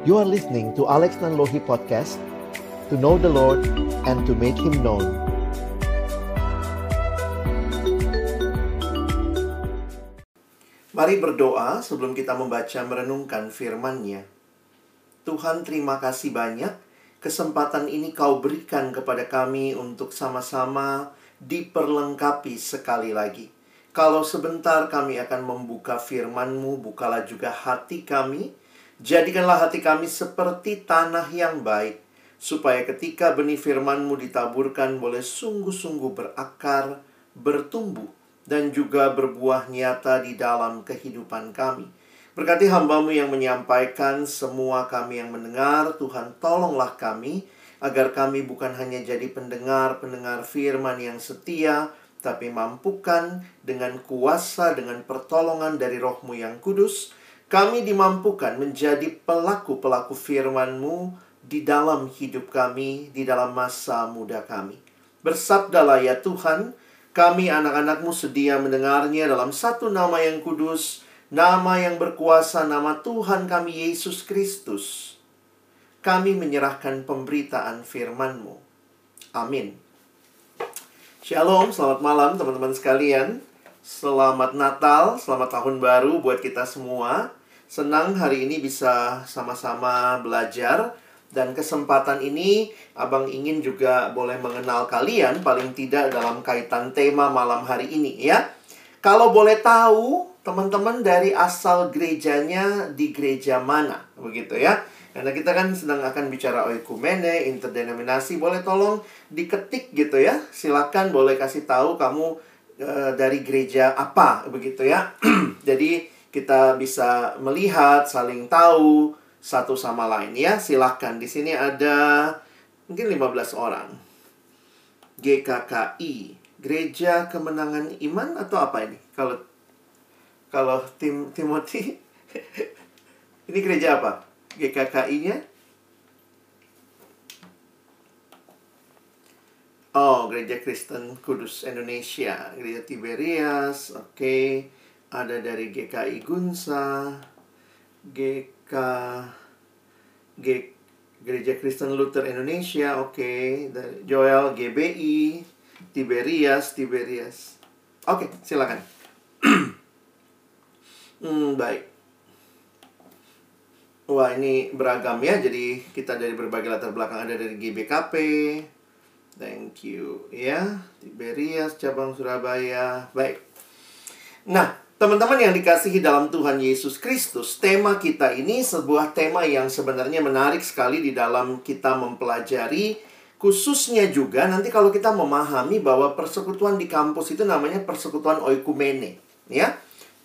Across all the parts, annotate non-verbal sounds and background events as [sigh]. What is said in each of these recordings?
You are listening to Alex Nanlohi Podcast To know the Lord and to make Him known Mari berdoa sebelum kita membaca merenungkan firman-Nya. Tuhan terima kasih banyak kesempatan ini kau berikan kepada kami untuk sama-sama diperlengkapi sekali lagi. Kalau sebentar kami akan membuka firman-Mu, bukalah juga hati kami, Jadikanlah hati kami seperti tanah yang baik, supaya ketika benih firman-Mu ditaburkan boleh sungguh-sungguh berakar, bertumbuh, dan juga berbuah nyata di dalam kehidupan kami. Berkati hambamu yang menyampaikan, semua kami yang mendengar, Tuhan tolonglah kami, agar kami bukan hanya jadi pendengar-pendengar firman yang setia, tapi mampukan dengan kuasa, dengan pertolongan dari rohmu yang kudus, kami dimampukan menjadi pelaku-pelaku firman-Mu di dalam hidup kami, di dalam masa muda kami. Bersabdalah ya Tuhan, kami anak-anakmu sedia mendengarnya dalam satu nama yang kudus, nama yang berkuasa, nama Tuhan kami Yesus Kristus. Kami menyerahkan pemberitaan firman-Mu. Amin. Shalom, selamat malam teman-teman sekalian. Selamat Natal, selamat tahun baru buat kita semua. Senang hari ini bisa sama-sama belajar dan kesempatan ini Abang ingin juga boleh mengenal kalian paling tidak dalam kaitan tema malam hari ini ya. Kalau boleh tahu teman-teman dari asal gerejanya di gereja mana begitu ya. Karena kita kan sedang akan bicara oikumene, interdenominasi, boleh tolong diketik gitu ya. Silakan boleh kasih tahu kamu e, dari gereja apa begitu ya. [clears throat] Jadi kita bisa melihat, saling tahu satu sama lain ya. Silahkan di sini ada mungkin 15 orang. GKKI, Gereja Kemenangan Iman atau apa ini? Kalau kalau tim Timothy [laughs] ini gereja apa? GKKI-nya? Oh, Gereja Kristen Kudus Indonesia, Gereja Tiberias, oke. Okay ada dari GKI Gunsa, GK G, Gereja Kristen Luther Indonesia, oke, okay. Joel GBI, Tiberias, Tiberias. Oke, okay, silakan. [clears throat] hmm, baik. Wah, ini beragam ya. Jadi kita dari berbagai latar belakang ada dari GBKP. Thank you ya. Tiberias cabang Surabaya. Baik. Nah, Teman-teman yang dikasihi dalam Tuhan Yesus Kristus, tema kita ini sebuah tema yang sebenarnya menarik sekali di dalam kita mempelajari khususnya juga nanti kalau kita memahami bahwa persekutuan di kampus itu namanya persekutuan oikumene, ya.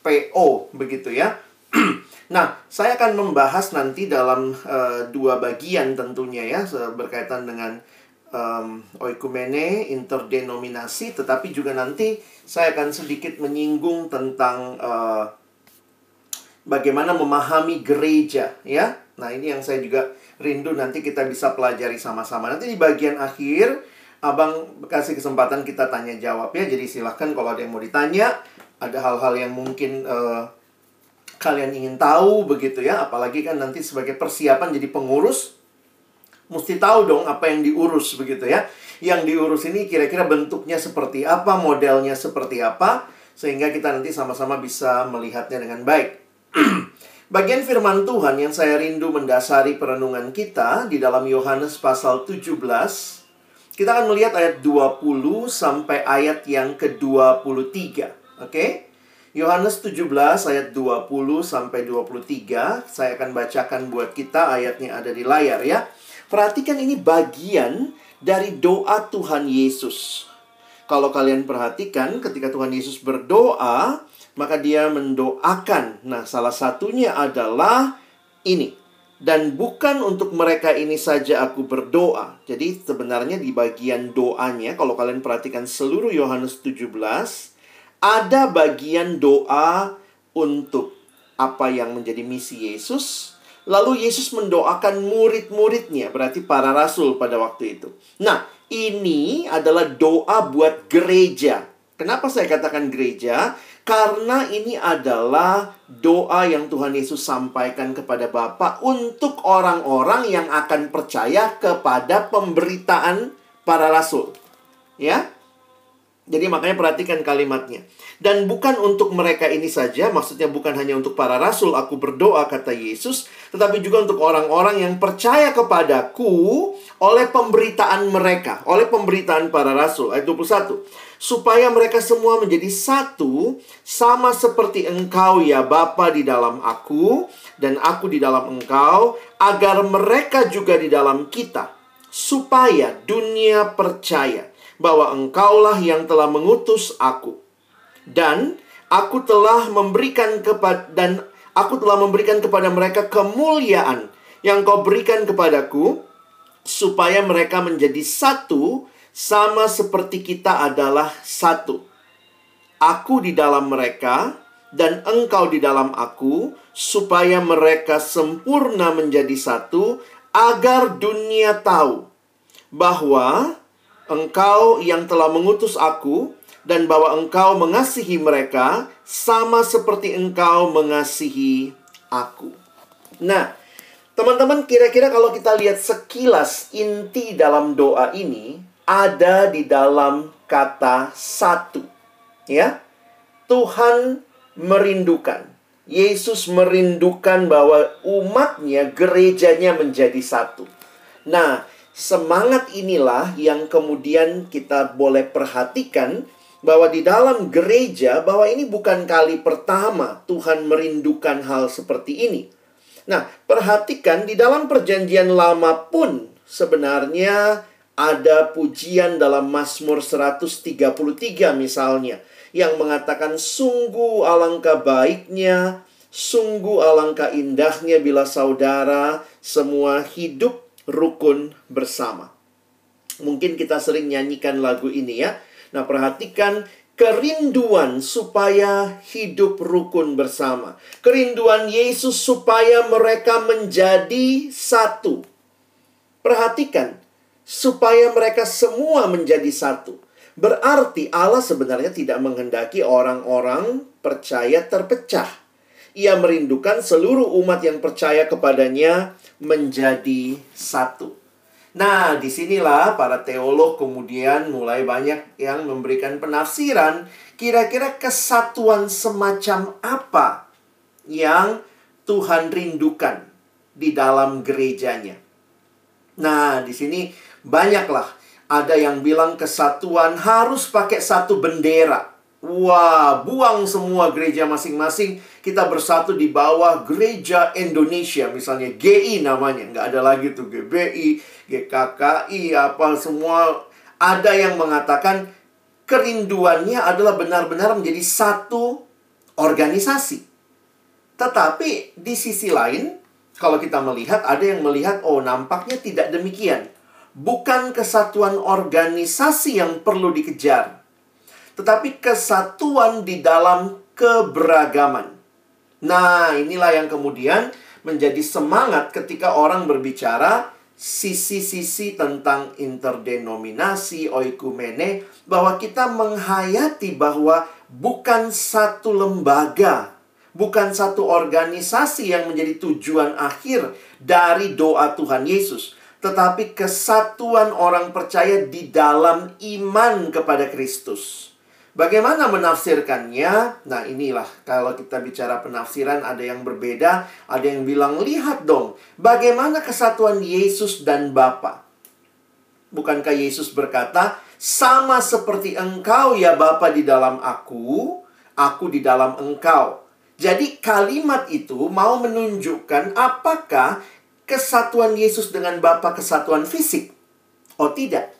PO begitu ya. [clears throat] nah, saya akan membahas nanti dalam uh, dua bagian tentunya ya berkaitan dengan um, oikumene, interdenominasi, tetapi juga nanti saya akan sedikit menyinggung tentang uh, bagaimana memahami gereja, ya. Nah, ini yang saya juga rindu nanti kita bisa pelajari sama-sama. Nanti di bagian akhir, Abang kasih kesempatan kita tanya jawab ya. Jadi silahkan kalau ada yang mau ditanya, ada hal-hal yang mungkin uh, kalian ingin tahu begitu ya. Apalagi kan nanti sebagai persiapan jadi pengurus, mesti tahu dong apa yang diurus begitu ya. Yang diurus ini kira-kira bentuknya seperti apa, modelnya seperti apa, sehingga kita nanti sama-sama bisa melihatnya dengan baik. [clears throat] Bagian firman Tuhan yang saya rindu mendasari perenungan kita di dalam Yohanes pasal 17. Kita akan melihat ayat 20 sampai ayat yang ke-23. Oke? Okay? Yohanes 17 ayat 20 sampai 23. Saya akan bacakan buat kita ayatnya ada di layar ya. Perhatikan ini bagian dari doa Tuhan Yesus. Kalau kalian perhatikan ketika Tuhan Yesus berdoa, maka dia mendoakan. Nah, salah satunya adalah ini. Dan bukan untuk mereka ini saja aku berdoa. Jadi sebenarnya di bagian doanya, kalau kalian perhatikan seluruh Yohanes 17, ada bagian doa untuk apa yang menjadi misi Yesus, Lalu Yesus mendoakan murid-muridnya, berarti para rasul pada waktu itu. Nah, ini adalah doa buat gereja. Kenapa saya katakan gereja? Karena ini adalah doa yang Tuhan Yesus sampaikan kepada Bapa untuk orang-orang yang akan percaya kepada pemberitaan para rasul. Ya. Jadi makanya perhatikan kalimatnya. Dan bukan untuk mereka ini saja, maksudnya bukan hanya untuk para rasul aku berdoa kata Yesus, tetapi juga untuk orang-orang yang percaya kepadaku oleh pemberitaan mereka, oleh pemberitaan para rasul. Ayat 21. Supaya mereka semua menjadi satu, sama seperti engkau ya Bapa di dalam aku, dan aku di dalam engkau, agar mereka juga di dalam kita. Supaya dunia percaya bahwa engkaulah yang telah mengutus aku dan aku telah memberikan kepada dan aku telah memberikan kepada mereka kemuliaan yang kau berikan kepadaku supaya mereka menjadi satu sama seperti kita adalah satu. Aku di dalam mereka dan engkau di dalam aku supaya mereka sempurna menjadi satu agar dunia tahu bahwa engkau yang telah mengutus aku dan bahwa engkau mengasihi mereka sama seperti engkau mengasihi aku. Nah, teman-teman kira-kira kalau kita lihat sekilas inti dalam doa ini ada di dalam kata satu. Ya. Tuhan merindukan. Yesus merindukan bahwa umatnya, gerejanya menjadi satu. Nah, semangat inilah yang kemudian kita boleh perhatikan bahwa di dalam gereja bahwa ini bukan kali pertama Tuhan merindukan hal seperti ini. Nah, perhatikan di dalam perjanjian lama pun sebenarnya ada pujian dalam Mazmur 133 misalnya yang mengatakan sungguh alangkah baiknya, sungguh alangkah indahnya bila saudara semua hidup rukun bersama. Mungkin kita sering nyanyikan lagu ini ya. Nah, perhatikan kerinduan supaya hidup rukun bersama. Kerinduan Yesus supaya mereka menjadi satu. Perhatikan, supaya mereka semua menjadi satu. Berarti Allah sebenarnya tidak menghendaki orang-orang percaya terpecah. Ia merindukan seluruh umat yang percaya kepadanya menjadi satu. Nah, di sinilah para teolog kemudian mulai banyak yang memberikan penafsiran kira-kira kesatuan semacam apa yang Tuhan rindukan di dalam gerejanya. Nah, di sini banyaklah ada yang bilang kesatuan harus pakai satu bendera. Wah, buang semua gereja masing-masing. Kita bersatu di bawah gereja Indonesia. Misalnya GI namanya. Nggak ada lagi tuh GBI, GKKI, apa semua. Ada yang mengatakan kerinduannya adalah benar-benar menjadi satu organisasi. Tetapi di sisi lain, kalau kita melihat, ada yang melihat, oh nampaknya tidak demikian. Bukan kesatuan organisasi yang perlu dikejar tetapi kesatuan di dalam keberagaman. Nah, inilah yang kemudian menjadi semangat ketika orang berbicara sisi-sisi tentang interdenominasi, oikumene, bahwa kita menghayati bahwa bukan satu lembaga, bukan satu organisasi yang menjadi tujuan akhir dari doa Tuhan Yesus, tetapi kesatuan orang percaya di dalam iman kepada Kristus. Bagaimana menafsirkannya? Nah, inilah kalau kita bicara penafsiran ada yang berbeda, ada yang bilang lihat dong, bagaimana kesatuan Yesus dan Bapa. Bukankah Yesus berkata, "Sama seperti engkau ya Bapa di dalam aku, aku di dalam engkau." Jadi kalimat itu mau menunjukkan apakah kesatuan Yesus dengan Bapa kesatuan fisik? Oh, tidak.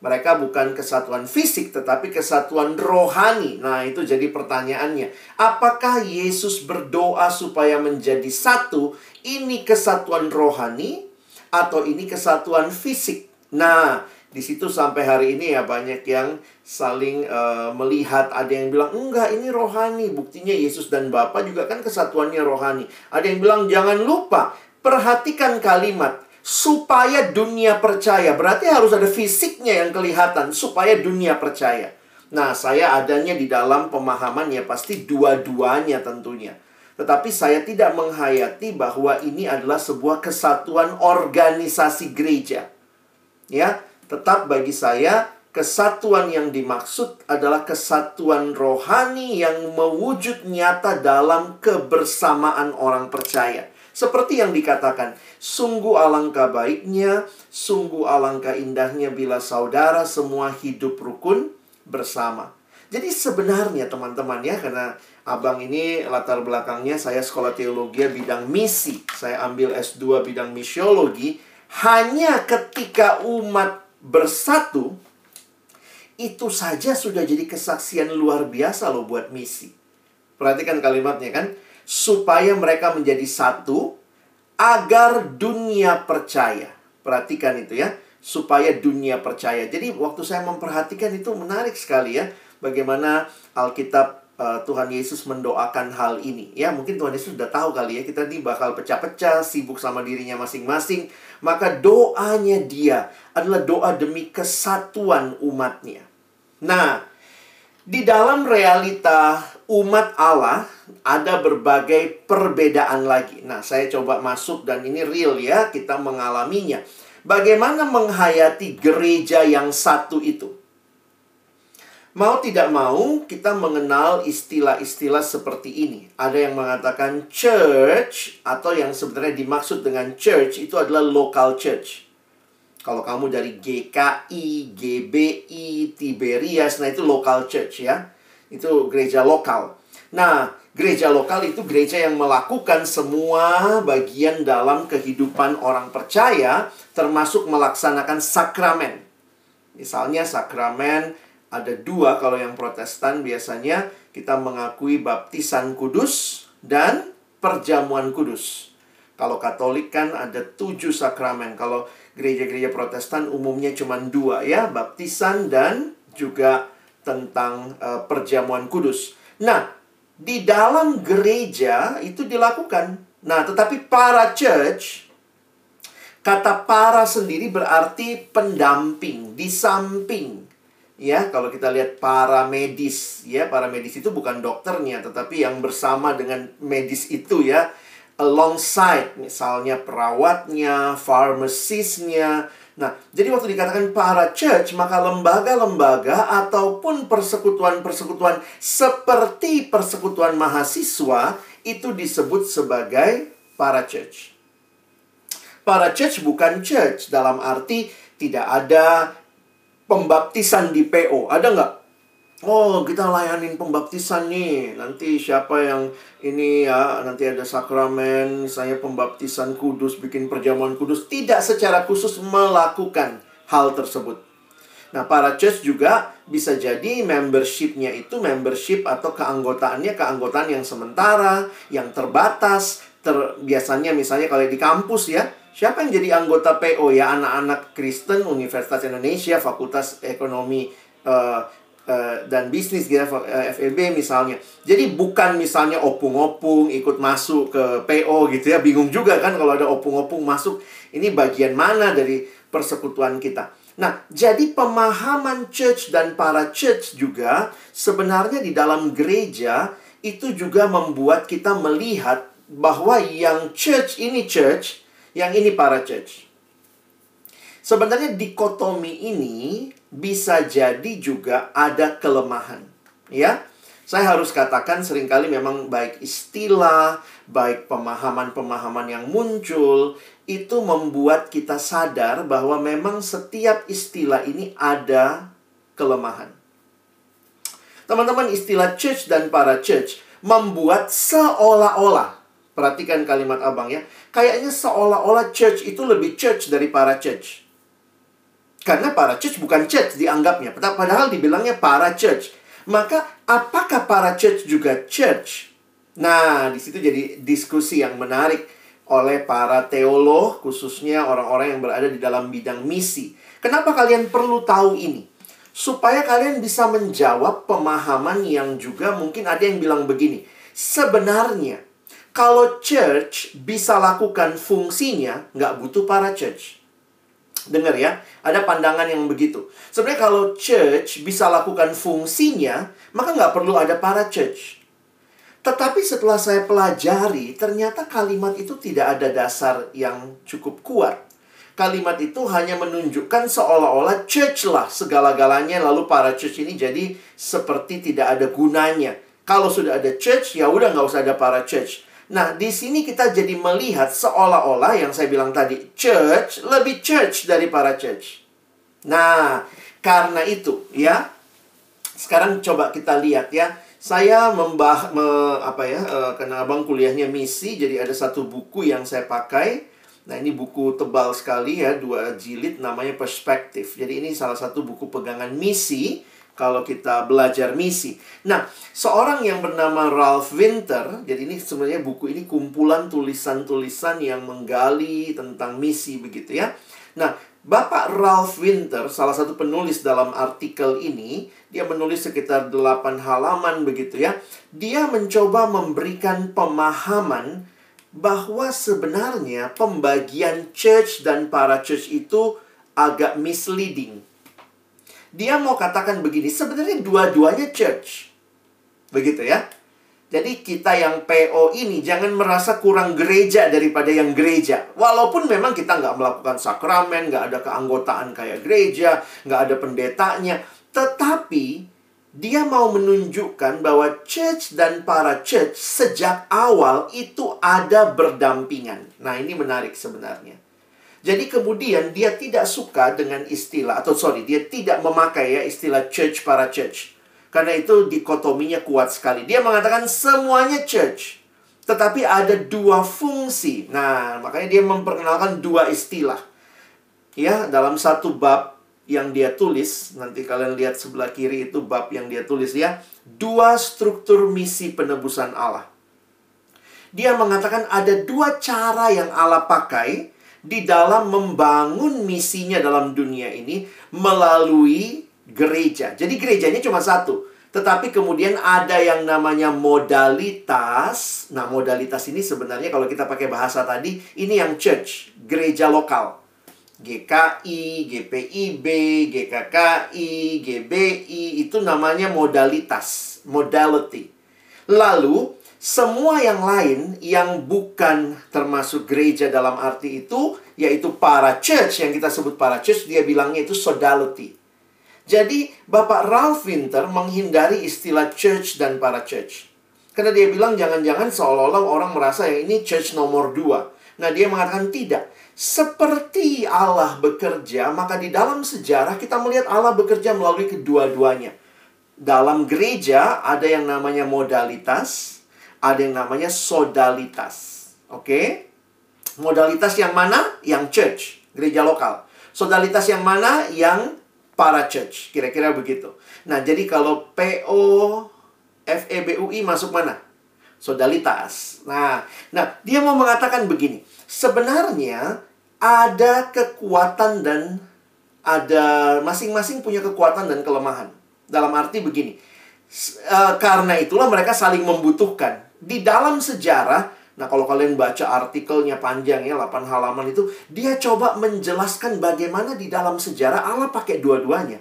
Mereka bukan kesatuan fisik, tetapi kesatuan rohani. Nah, itu jadi pertanyaannya. Apakah Yesus berdoa supaya menjadi satu? Ini kesatuan rohani atau ini kesatuan fisik? Nah, di situ sampai hari ini ya banyak yang saling uh, melihat. Ada yang bilang, enggak ini rohani. Buktinya Yesus dan Bapa juga kan kesatuannya rohani. Ada yang bilang, jangan lupa, perhatikan kalimat supaya dunia percaya. Berarti harus ada fisiknya yang kelihatan supaya dunia percaya. Nah, saya adanya di dalam pemahaman ya pasti dua-duanya tentunya. Tetapi saya tidak menghayati bahwa ini adalah sebuah kesatuan organisasi gereja. Ya, tetap bagi saya kesatuan yang dimaksud adalah kesatuan rohani yang mewujud nyata dalam kebersamaan orang percaya. Seperti yang dikatakan, sungguh alangkah baiknya, sungguh alangkah indahnya bila saudara semua hidup rukun bersama. Jadi sebenarnya teman-teman ya, karena abang ini latar belakangnya saya sekolah teologi bidang misi. Saya ambil S2 bidang misiologi. Hanya ketika umat bersatu, itu saja sudah jadi kesaksian luar biasa loh buat misi. Perhatikan kalimatnya kan. Supaya mereka menjadi satu agar dunia percaya. Perhatikan itu ya. Supaya dunia percaya. Jadi waktu saya memperhatikan itu menarik sekali ya. Bagaimana Alkitab uh, Tuhan Yesus mendoakan hal ini. Ya mungkin Tuhan Yesus sudah tahu kali ya. Kita ini bakal pecah-pecah, sibuk sama dirinya masing-masing. Maka doanya dia adalah doa demi kesatuan umatnya. Nah, di dalam realita umat Allah ada berbagai perbedaan lagi. Nah, saya coba masuk dan ini real ya, kita mengalaminya. Bagaimana menghayati gereja yang satu itu? Mau tidak mau, kita mengenal istilah-istilah seperti ini. Ada yang mengatakan church, atau yang sebenarnya dimaksud dengan church itu adalah local church. Kalau kamu dari GKI, GBI, Tiberias, nah itu local church ya. Itu gereja lokal. Nah, gereja lokal itu gereja yang melakukan semua bagian dalam kehidupan orang percaya, termasuk melaksanakan sakramen. Misalnya sakramen ada dua kalau yang protestan biasanya kita mengakui baptisan kudus dan perjamuan kudus. Kalau katolik kan ada tujuh sakramen. Kalau gereja-gereja protestan umumnya cuma dua ya, baptisan dan juga tentang uh, perjamuan kudus. Nah, di dalam gereja itu dilakukan. Nah, tetapi para church kata para sendiri berarti pendamping, di samping. Ya, kalau kita lihat para medis, ya, para medis itu bukan dokternya, tetapi yang bersama dengan medis itu ya alongside misalnya perawatnya, pharmacistnya. Nah, jadi waktu dikatakan para church, maka lembaga-lembaga ataupun persekutuan-persekutuan seperti persekutuan mahasiswa itu disebut sebagai para church. Para church bukan church dalam arti tidak ada pembaptisan di PO. Ada nggak? Oh, kita layanin pembaptisan nih. Nanti siapa yang ini ya, nanti ada sakramen, saya pembaptisan kudus, bikin perjamuan kudus. Tidak secara khusus melakukan hal tersebut. Nah, para church juga bisa jadi membershipnya itu membership atau keanggotaannya keanggotaan yang sementara, yang terbatas. Ter, biasanya misalnya kalau di kampus ya, siapa yang jadi anggota PO ya? Anak-anak Kristen Universitas Indonesia, Fakultas Ekonomi Eh, dan bisnis gitu FEB misalnya. Jadi bukan misalnya opung-opung ikut masuk ke PO gitu ya. Bingung juga kan kalau ada opung-opung masuk. Ini bagian mana dari persekutuan kita. Nah, jadi pemahaman church dan para church juga sebenarnya di dalam gereja itu juga membuat kita melihat bahwa yang church ini church, yang ini para church. Sebenarnya dikotomi ini bisa jadi juga ada kelemahan. Ya, saya harus katakan sering kali memang baik istilah, baik pemahaman-pemahaman yang muncul, itu membuat kita sadar bahwa memang setiap istilah ini ada kelemahan. Teman-teman, istilah church dan para church membuat seolah-olah, perhatikan kalimat abang ya, kayaknya seolah-olah church itu lebih church dari para church. Karena para church bukan church dianggapnya. Padahal dibilangnya para church. Maka apakah para church juga church? Nah, di situ jadi diskusi yang menarik oleh para teolog, khususnya orang-orang yang berada di dalam bidang misi. Kenapa kalian perlu tahu ini? Supaya kalian bisa menjawab pemahaman yang juga mungkin ada yang bilang begini. Sebenarnya, kalau church bisa lakukan fungsinya, nggak butuh para church. Dengar ya, ada pandangan yang begitu. Sebenarnya kalau church bisa lakukan fungsinya, maka nggak perlu ada para church. Tetapi setelah saya pelajari, ternyata kalimat itu tidak ada dasar yang cukup kuat. Kalimat itu hanya menunjukkan seolah-olah church lah segala-galanya, lalu para church ini jadi seperti tidak ada gunanya. Kalau sudah ada church, ya udah nggak usah ada para church. Nah, di sini kita jadi melihat seolah-olah yang saya bilang tadi, church lebih church dari para church. Nah, karena itu ya, sekarang coba kita lihat ya. Saya membah me, apa ya, uh, karena abang kuliahnya misi, jadi ada satu buku yang saya pakai. Nah, ini buku tebal sekali ya, dua jilid namanya Perspektif. Jadi ini salah satu buku pegangan misi kalau kita belajar misi. Nah, seorang yang bernama Ralph Winter, jadi ini sebenarnya buku ini kumpulan tulisan-tulisan yang menggali tentang misi begitu ya. Nah, Bapak Ralph Winter, salah satu penulis dalam artikel ini, dia menulis sekitar 8 halaman begitu ya. Dia mencoba memberikan pemahaman bahwa sebenarnya pembagian church dan para church itu agak misleading dia mau katakan begini, sebenarnya dua-duanya church. Begitu ya. Jadi kita yang PO ini jangan merasa kurang gereja daripada yang gereja. Walaupun memang kita nggak melakukan sakramen, nggak ada keanggotaan kayak gereja, nggak ada pendetanya. Tetapi dia mau menunjukkan bahwa church dan para church sejak awal itu ada berdampingan. Nah ini menarik sebenarnya. Jadi kemudian dia tidak suka dengan istilah atau sorry dia tidak memakai ya istilah church para church. Karena itu dikotominya kuat sekali. Dia mengatakan semuanya church. Tetapi ada dua fungsi. Nah, makanya dia memperkenalkan dua istilah. Ya, dalam satu bab yang dia tulis, nanti kalian lihat sebelah kiri itu bab yang dia tulis ya. Dua struktur misi penebusan Allah. Dia mengatakan ada dua cara yang Allah pakai di dalam membangun misinya dalam dunia ini melalui gereja. Jadi gerejanya cuma satu. Tetapi kemudian ada yang namanya modalitas. Nah, modalitas ini sebenarnya kalau kita pakai bahasa tadi, ini yang church, gereja lokal. GKI, GPIB, GKKI, GBI, itu namanya modalitas, modality. Lalu, semua yang lain yang bukan termasuk gereja dalam arti itu, yaitu para church, yang kita sebut para church, dia bilangnya itu sodality. Jadi, Bapak Ralph Winter menghindari istilah church dan para church. Karena dia bilang jangan-jangan seolah-olah orang merasa yang ini church nomor dua. Nah, dia mengatakan tidak. Seperti Allah bekerja, maka di dalam sejarah kita melihat Allah bekerja melalui kedua-duanya. Dalam gereja ada yang namanya modalitas, ada yang namanya sodalitas. Oke? Okay? Modalitas yang mana? Yang church, gereja lokal. Sodalitas yang mana? Yang para church. Kira-kira begitu. Nah, jadi kalau PO FEBUI masuk mana? Sodalitas. Nah, nah dia mau mengatakan begini. Sebenarnya ada kekuatan dan ada masing-masing punya kekuatan dan kelemahan. Dalam arti begini. Uh, karena itulah mereka saling membutuhkan di dalam sejarah Nah, kalau kalian baca artikelnya panjang ya, 8 halaman itu, dia coba menjelaskan bagaimana di dalam sejarah Allah pakai dua-duanya.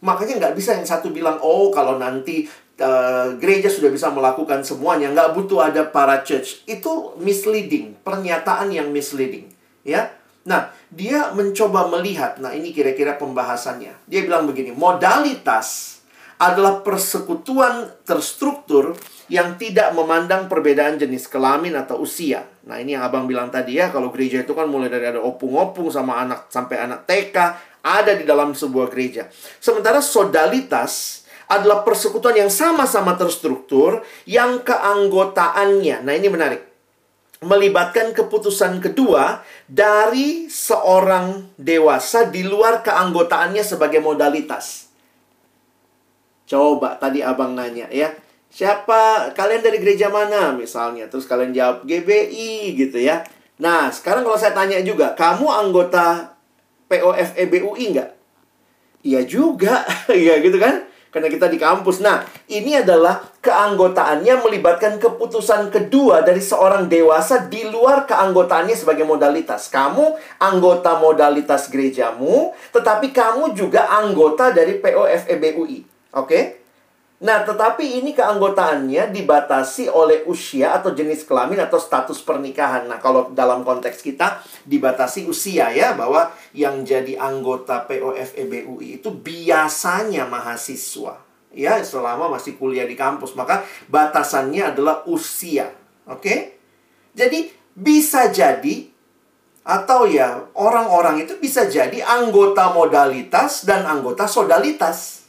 Makanya nggak bisa yang satu bilang, oh kalau nanti uh, gereja sudah bisa melakukan semuanya, nggak butuh ada para church. Itu misleading, pernyataan yang misleading. ya. Nah, dia mencoba melihat, nah ini kira-kira pembahasannya. Dia bilang begini, modalitas adalah persekutuan terstruktur yang tidak memandang perbedaan jenis kelamin atau usia. Nah, ini yang Abang bilang tadi ya, kalau gereja itu kan mulai dari ada opung-opung sama anak sampai anak TK ada di dalam sebuah gereja. Sementara sodalitas adalah persekutuan yang sama-sama terstruktur yang keanggotaannya. Nah, ini menarik. Melibatkan keputusan kedua dari seorang dewasa di luar keanggotaannya sebagai modalitas. Coba tadi abang nanya ya, Siapa kalian dari gereja mana misalnya? Terus kalian jawab GBI gitu ya. Nah, sekarang kalau saya tanya juga, kamu anggota POFEBUI nggak? Iya juga, [laughs] ya gitu kan? Karena kita di kampus. Nah, ini adalah keanggotaannya melibatkan keputusan kedua dari seorang dewasa di luar keanggotaannya sebagai modalitas. Kamu anggota modalitas gerejamu, tetapi kamu juga anggota dari POFEBUI. Oke? Okay? Nah, tetapi ini keanggotaannya dibatasi oleh usia atau jenis kelamin atau status pernikahan. Nah, kalau dalam konteks kita dibatasi usia ya, bahwa yang jadi anggota POFEBUI itu biasanya mahasiswa. Ya, selama masih kuliah di kampus. Maka batasannya adalah usia. Oke? Jadi, bisa jadi atau ya orang-orang itu bisa jadi anggota modalitas dan anggota sodalitas.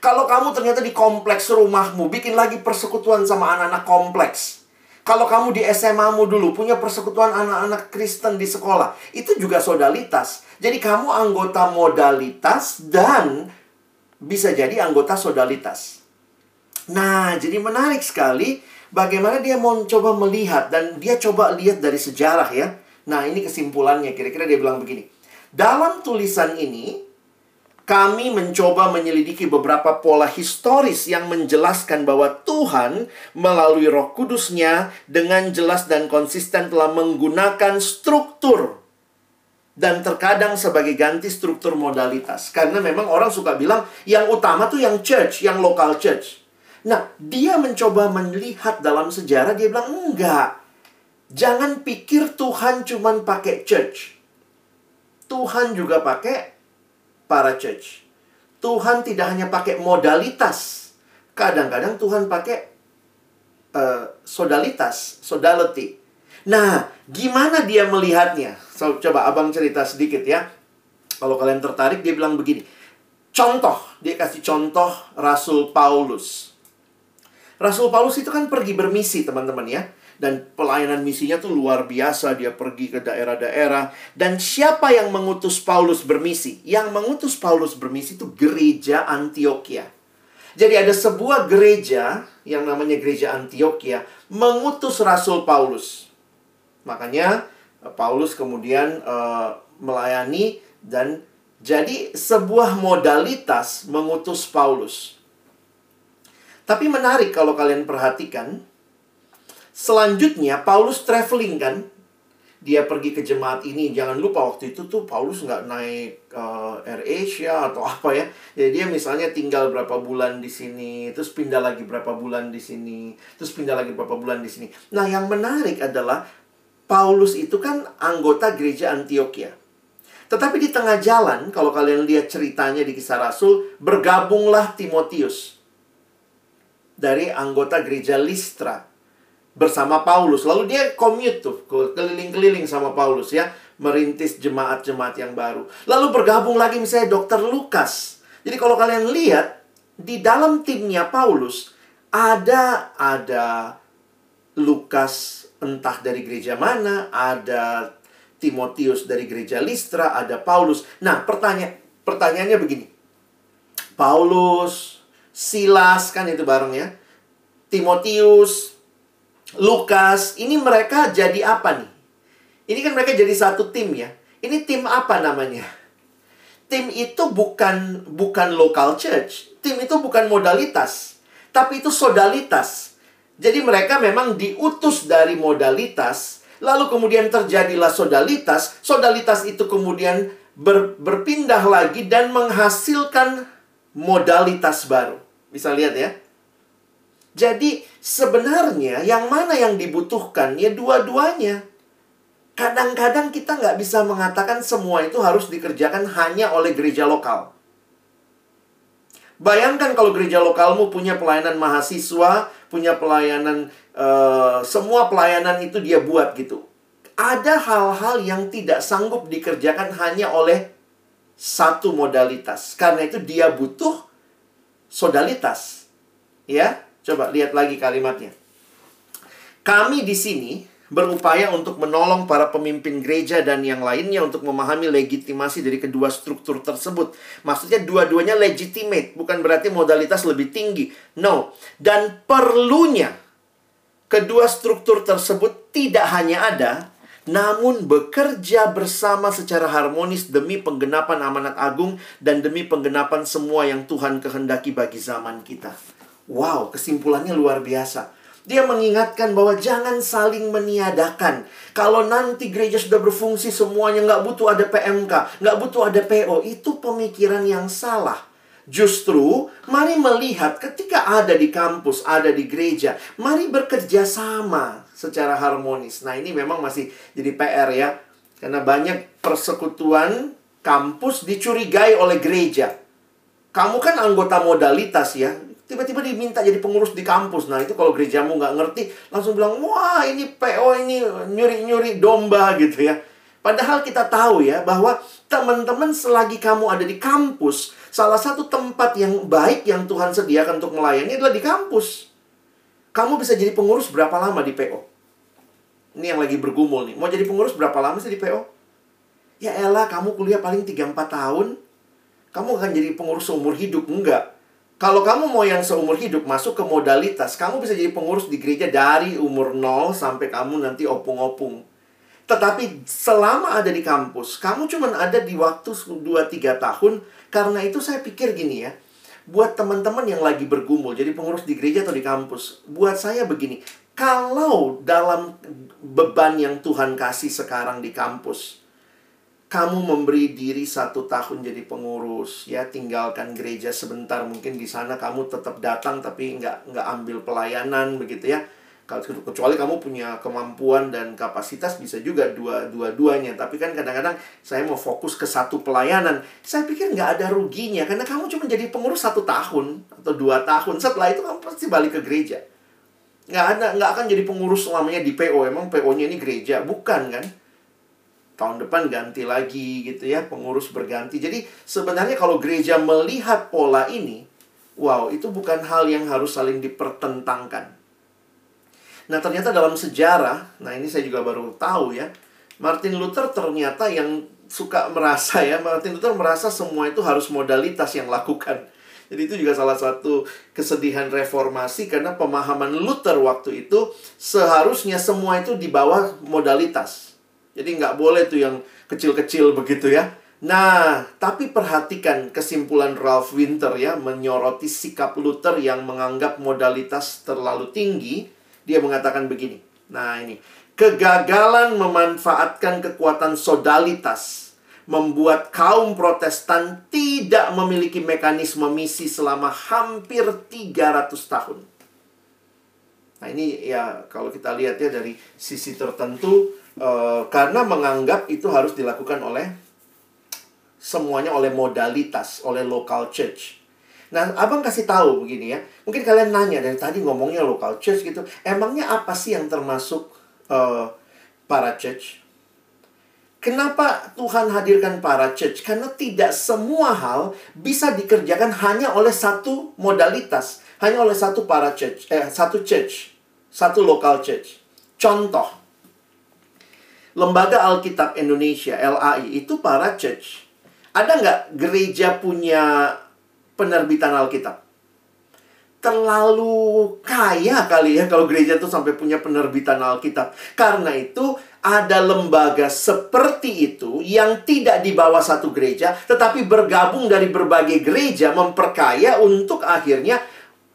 Kalau kamu ternyata di kompleks rumahmu bikin lagi persekutuan sama anak-anak kompleks. Kalau kamu di SMA-mu dulu punya persekutuan anak-anak Kristen di sekolah, itu juga sodalitas. Jadi kamu anggota modalitas dan bisa jadi anggota sodalitas. Nah, jadi menarik sekali bagaimana dia mau coba melihat dan dia coba lihat dari sejarah ya. Nah, ini kesimpulannya kira-kira dia bilang begini. Dalam tulisan ini kami mencoba menyelidiki beberapa pola historis yang menjelaskan bahwa Tuhan melalui roh kudusnya dengan jelas dan konsisten telah menggunakan struktur dan terkadang sebagai ganti struktur modalitas. Karena memang orang suka bilang yang utama tuh yang church, yang local church. Nah, dia mencoba melihat dalam sejarah, dia bilang, enggak. Jangan pikir Tuhan cuman pakai church. Tuhan juga pakai para church. Tuhan tidak hanya pakai modalitas. Kadang-kadang Tuhan pakai uh, sodalitas, sodality. Nah, gimana dia melihatnya? So, coba abang cerita sedikit ya. Kalau kalian tertarik, dia bilang begini. Contoh, dia kasih contoh Rasul Paulus. Rasul Paulus itu kan pergi bermisi, teman-teman ya dan pelayanan misinya tuh luar biasa. Dia pergi ke daerah-daerah. Dan siapa yang mengutus Paulus bermisi? Yang mengutus Paulus bermisi itu gereja Antioquia. Jadi ada sebuah gereja yang namanya gereja Antioquia mengutus Rasul Paulus. Makanya eh, Paulus kemudian uh, melayani dan jadi sebuah modalitas mengutus Paulus. Tapi menarik kalau kalian perhatikan Selanjutnya, Paulus traveling kan. Dia pergi ke jemaat ini. Jangan lupa waktu itu tuh Paulus nggak naik uh, Air Asia atau apa ya. Jadi dia misalnya tinggal berapa bulan di sini, terus pindah lagi berapa bulan di sini, terus pindah lagi berapa bulan di sini. Nah, yang menarik adalah Paulus itu kan anggota gereja Antioquia. Tetapi di tengah jalan, kalau kalian lihat ceritanya di kisah Rasul, bergabunglah Timotius dari anggota gereja Listra bersama Paulus. Lalu dia commute tuh, keliling-keliling sama Paulus ya, merintis jemaat-jemaat yang baru. Lalu bergabung lagi misalnya dokter Lukas. Jadi kalau kalian lihat di dalam timnya Paulus ada ada Lukas entah dari gereja mana, ada Timotius dari gereja Listra, ada Paulus. Nah, pertanyaan pertanyaannya begini. Paulus, Silas kan itu bareng ya. Timotius, Lukas, ini mereka jadi apa nih? Ini kan mereka jadi satu tim ya. Ini tim apa namanya? Tim itu bukan bukan local church. Tim itu bukan modalitas, tapi itu sodalitas. Jadi mereka memang diutus dari modalitas, lalu kemudian terjadilah sodalitas. Sodalitas itu kemudian ber, berpindah lagi dan menghasilkan modalitas baru. Bisa lihat ya. Jadi sebenarnya yang mana yang dibutuhkan? Ya dua-duanya. Kadang-kadang kita nggak bisa mengatakan semua itu harus dikerjakan hanya oleh gereja lokal. Bayangkan kalau gereja lokalmu punya pelayanan mahasiswa, punya pelayanan, uh, semua pelayanan itu dia buat gitu. Ada hal-hal yang tidak sanggup dikerjakan hanya oleh satu modalitas. Karena itu dia butuh sodalitas. Ya, Coba lihat lagi kalimatnya. Kami di sini berupaya untuk menolong para pemimpin gereja dan yang lainnya untuk memahami legitimasi dari kedua struktur tersebut. Maksudnya dua-duanya legitimate, bukan berarti modalitas lebih tinggi. No. Dan perlunya kedua struktur tersebut tidak hanya ada, namun bekerja bersama secara harmonis demi penggenapan amanat agung dan demi penggenapan semua yang Tuhan kehendaki bagi zaman kita. Wow, kesimpulannya luar biasa. Dia mengingatkan bahwa jangan saling meniadakan. Kalau nanti gereja sudah berfungsi semuanya nggak butuh ada PMK, nggak butuh ada PO, itu pemikiran yang salah. Justru, mari melihat ketika ada di kampus, ada di gereja, mari bekerja sama secara harmonis. Nah, ini memang masih jadi PR ya. Karena banyak persekutuan kampus dicurigai oleh gereja. Kamu kan anggota modalitas ya. Tiba-tiba diminta jadi pengurus di kampus. Nah, itu kalau gerejamu nggak ngerti, langsung bilang, wah ini PO ini nyuri-nyuri domba gitu ya. Padahal kita tahu ya bahwa teman-teman selagi kamu ada di kampus, salah satu tempat yang baik yang Tuhan sediakan untuk melayani adalah di kampus. Kamu bisa jadi pengurus berapa lama di PO? Ini yang lagi bergumul nih. Mau jadi pengurus berapa lama sih di PO? Ya elah, kamu kuliah paling 3-4 tahun. Kamu akan jadi pengurus seumur hidup. Enggak. Kalau kamu mau yang seumur hidup masuk ke modalitas, kamu bisa jadi pengurus di gereja dari umur 0 sampai kamu nanti opung-opung. Tetapi selama ada di kampus, kamu cuma ada di waktu 2-3 tahun. Karena itu saya pikir gini ya, buat teman-teman yang lagi bergumul, jadi pengurus di gereja atau di kampus, buat saya begini, kalau dalam beban yang Tuhan kasih sekarang di kampus, kamu memberi diri satu tahun jadi pengurus ya tinggalkan gereja sebentar mungkin di sana kamu tetap datang tapi nggak nggak ambil pelayanan begitu ya. Kecuali kamu punya kemampuan dan kapasitas bisa juga dua dua duanya tapi kan kadang-kadang saya mau fokus ke satu pelayanan saya pikir nggak ada ruginya karena kamu cuma jadi pengurus satu tahun atau dua tahun. Setelah itu kamu pasti balik ke gereja. Nggak ada nggak akan jadi pengurus selamanya di PO emang PO-nya ini gereja? Bukan kan tahun depan ganti lagi gitu ya, pengurus berganti. Jadi sebenarnya kalau gereja melihat pola ini, wow, itu bukan hal yang harus saling dipertentangkan. Nah, ternyata dalam sejarah, nah ini saya juga baru tahu ya, Martin Luther ternyata yang suka merasa ya, Martin Luther merasa semua itu harus modalitas yang lakukan. Jadi itu juga salah satu kesedihan reformasi karena pemahaman Luther waktu itu seharusnya semua itu di bawah modalitas. Jadi nggak boleh tuh yang kecil-kecil begitu ya. Nah, tapi perhatikan kesimpulan Ralph Winter ya, menyoroti sikap Luther yang menganggap modalitas terlalu tinggi. Dia mengatakan begini. Nah, ini. Kegagalan memanfaatkan kekuatan sodalitas membuat kaum protestan tidak memiliki mekanisme misi selama hampir 300 tahun. Nah, ini ya kalau kita lihat ya dari sisi tertentu Uh, karena menganggap itu harus dilakukan oleh semuanya oleh modalitas, oleh local church. Nah, abang kasih tahu begini ya. Mungkin kalian nanya dari tadi ngomongnya local church gitu. Emangnya apa sih yang termasuk uh, para church? Kenapa Tuhan hadirkan para church? Karena tidak semua hal bisa dikerjakan hanya oleh satu modalitas, hanya oleh satu para church, eh satu church, satu local church. Contoh, Lembaga Alkitab Indonesia, LAI, itu para church. Ada nggak gereja punya penerbitan Alkitab? Terlalu kaya kali ya kalau gereja itu sampai punya penerbitan Alkitab. Karena itu ada lembaga seperti itu yang tidak di bawah satu gereja, tetapi bergabung dari berbagai gereja memperkaya untuk akhirnya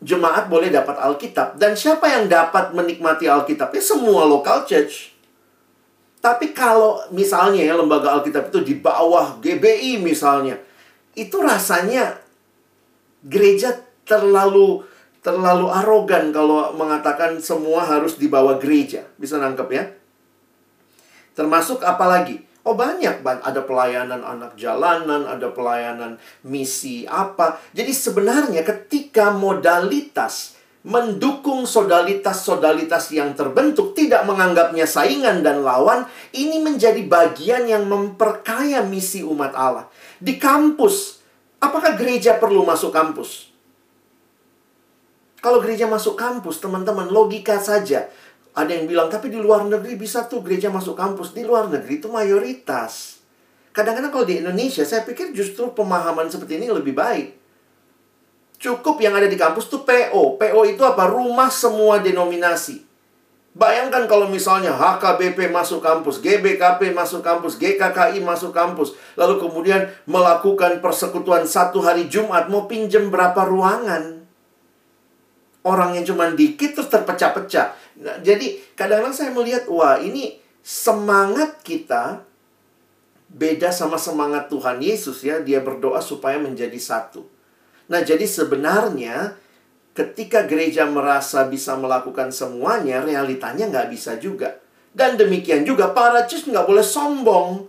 jemaat boleh dapat Alkitab. Dan siapa yang dapat menikmati Alkitab? Ya semua local church. Tapi kalau misalnya ya lembaga Alkitab itu di bawah GBI misalnya, itu rasanya gereja terlalu terlalu arogan kalau mengatakan semua harus di bawah gereja. Bisa nangkep ya? Termasuk apa lagi? Oh banyak, ada pelayanan anak jalanan, ada pelayanan misi apa. Jadi sebenarnya ketika modalitas mendukung sodalitas-sodalitas yang terbentuk, tidak menganggapnya saingan dan lawan, ini menjadi bagian yang memperkaya misi umat Allah. Di kampus, apakah gereja perlu masuk kampus? Kalau gereja masuk kampus, teman-teman, logika saja. Ada yang bilang, tapi di luar negeri bisa tuh gereja masuk kampus. Di luar negeri itu mayoritas. Kadang-kadang kalau di Indonesia, saya pikir justru pemahaman seperti ini lebih baik. Cukup yang ada di kampus tuh PO. PO itu apa? Rumah semua denominasi. Bayangkan kalau misalnya HKBP masuk kampus, GBKP masuk kampus, GKKI masuk kampus, lalu kemudian melakukan persekutuan satu hari Jumat, mau pinjem berapa ruangan? Orang yang cuma dikit terus terpecah-pecah. Nah, jadi kadang-kadang saya melihat, wah ini semangat kita beda sama semangat Tuhan Yesus ya. Dia berdoa supaya menjadi satu. Nah jadi sebenarnya ketika gereja merasa bisa melakukan semuanya, realitanya nggak bisa juga. Dan demikian juga para church nggak boleh sombong.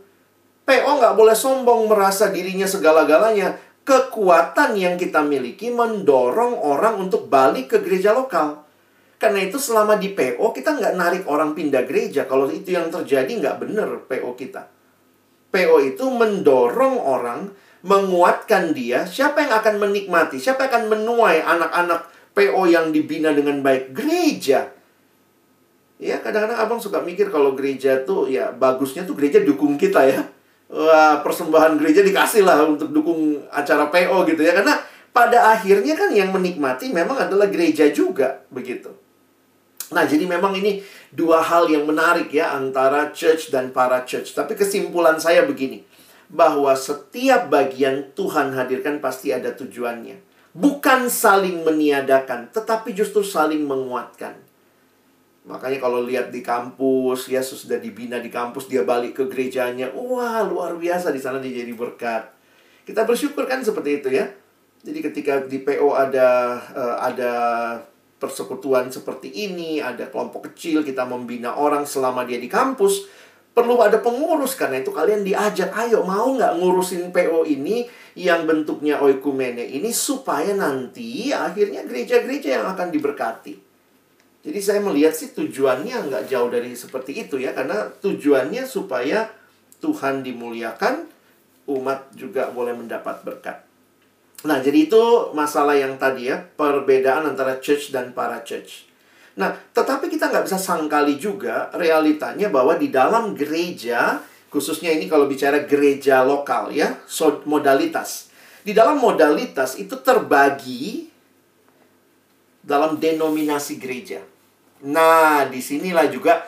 PO nggak boleh sombong merasa dirinya segala-galanya. Kekuatan yang kita miliki mendorong orang untuk balik ke gereja lokal. Karena itu selama di PO kita nggak narik orang pindah gereja. Kalau itu yang terjadi nggak benar PO kita. PO itu mendorong orang, menguatkan dia. Siapa yang akan menikmati? Siapa yang akan menuai anak-anak PO yang dibina dengan baik gereja. Ya, kadang-kadang abang suka mikir kalau gereja tuh ya bagusnya tuh gereja dukung kita ya. Wah, persembahan gereja dikasih lah untuk dukung acara PO gitu ya. Karena pada akhirnya kan yang menikmati memang adalah gereja juga begitu. Nah, jadi memang ini dua hal yang menarik ya antara church dan para church. Tapi kesimpulan saya begini, bahwa setiap bagian Tuhan hadirkan pasti ada tujuannya bukan saling meniadakan, tetapi justru saling menguatkan. Makanya kalau lihat di kampus, ya sudah dibina di kampus, dia balik ke gerejanya. Wah, luar biasa di sana dia jadi berkat. Kita bersyukur kan seperti itu ya. Jadi ketika di PO ada uh, ada persekutuan seperti ini, ada kelompok kecil, kita membina orang selama dia di kampus, perlu ada pengurus karena itu kalian diajak ayo mau nggak ngurusin PO ini yang bentuknya oikumene ini supaya nanti akhirnya gereja-gereja yang akan diberkati. Jadi saya melihat sih tujuannya nggak jauh dari seperti itu ya karena tujuannya supaya Tuhan dimuliakan, umat juga boleh mendapat berkat. Nah, jadi itu masalah yang tadi ya, perbedaan antara church dan para church. Nah, tetapi kita nggak bisa sangkali juga realitanya bahwa di dalam gereja, khususnya ini kalau bicara gereja lokal ya, modalitas. Di dalam modalitas itu terbagi dalam denominasi gereja. Nah, di sinilah juga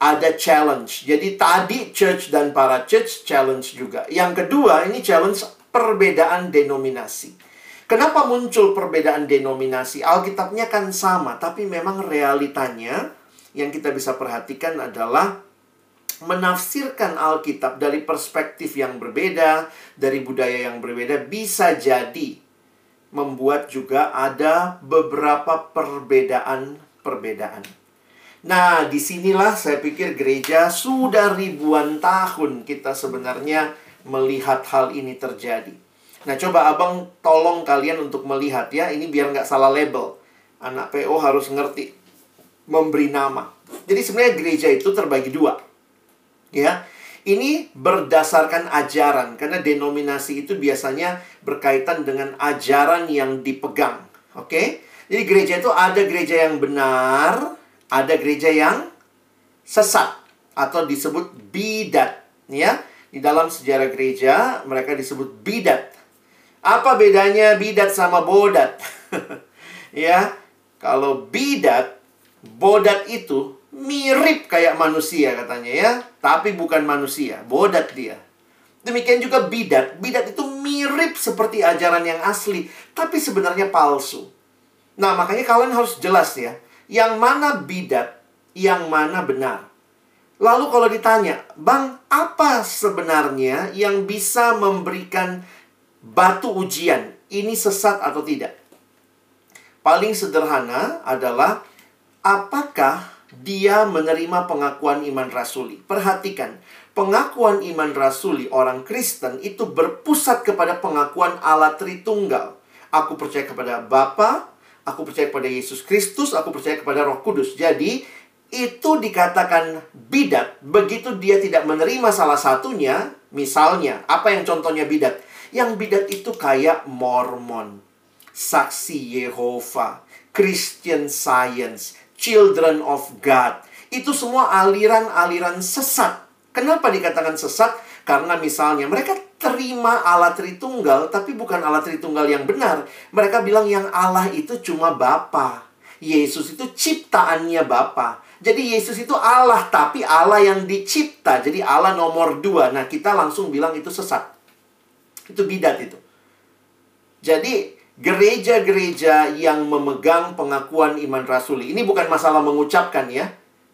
ada challenge. Jadi tadi church dan para church challenge juga. Yang kedua ini challenge perbedaan denominasi. Kenapa muncul perbedaan denominasi? Alkitabnya kan sama, tapi memang realitanya yang kita bisa perhatikan adalah menafsirkan Alkitab dari perspektif yang berbeda, dari budaya yang berbeda, bisa jadi membuat juga ada beberapa perbedaan-perbedaan. Nah, di sinilah saya pikir gereja sudah ribuan tahun kita sebenarnya melihat hal ini terjadi. Nah, coba abang tolong kalian untuk melihat ya, ini biar nggak salah label. Anak PO harus ngerti memberi nama. Jadi sebenarnya gereja itu terbagi dua. Ya, ini berdasarkan ajaran karena denominasi itu biasanya berkaitan dengan ajaran yang dipegang. Oke? Jadi gereja itu ada gereja yang benar, ada gereja yang sesat atau disebut bidat, ya. Di dalam sejarah gereja mereka disebut bidat. Apa bedanya bidat sama bodat? [laughs] ya, kalau bidat, bodat itu mirip kayak manusia katanya ya, tapi bukan manusia, bodat dia. Demikian juga bidat, bidat itu mirip seperti ajaran yang asli, tapi sebenarnya palsu. Nah, makanya kalian harus jelas ya, yang mana bidat, yang mana benar. Lalu kalau ditanya, Bang, apa sebenarnya yang bisa memberikan batu ujian ini sesat atau tidak. Paling sederhana adalah apakah dia menerima pengakuan iman rasuli. Perhatikan, pengakuan iman rasuli orang Kristen itu berpusat kepada pengakuan Allah Tritunggal. Aku percaya kepada Bapa, aku percaya kepada Yesus Kristus, aku percaya kepada Roh Kudus. Jadi, itu dikatakan bidat begitu dia tidak menerima salah satunya, misalnya, apa yang contohnya bidat? Yang bidat itu kayak Mormon, Saksi Yehova, Christian Science, Children of God. Itu semua aliran-aliran sesat. Kenapa dikatakan sesat? Karena misalnya mereka terima Allah Tritunggal, tapi bukan Allah Tritunggal yang benar. Mereka bilang yang Allah itu cuma Bapa. Yesus itu ciptaannya Bapa. Jadi Yesus itu Allah, tapi Allah yang dicipta. Jadi Allah nomor dua. Nah, kita langsung bilang itu sesat. Itu bidat itu. Jadi, gereja-gereja yang memegang pengakuan iman rasuli. Ini bukan masalah mengucapkan ya.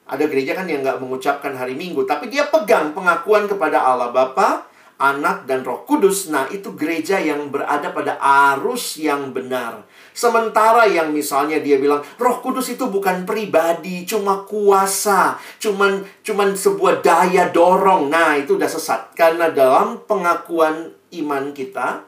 Ada gereja kan yang nggak mengucapkan hari Minggu. Tapi dia pegang pengakuan kepada Allah Bapa, Anak, dan Roh Kudus. Nah, itu gereja yang berada pada arus yang benar. Sementara yang misalnya dia bilang Roh Kudus itu bukan pribadi, cuma kuasa, cuman cuman sebuah daya dorong. Nah, itu udah sesat. Karena dalam pengakuan iman kita,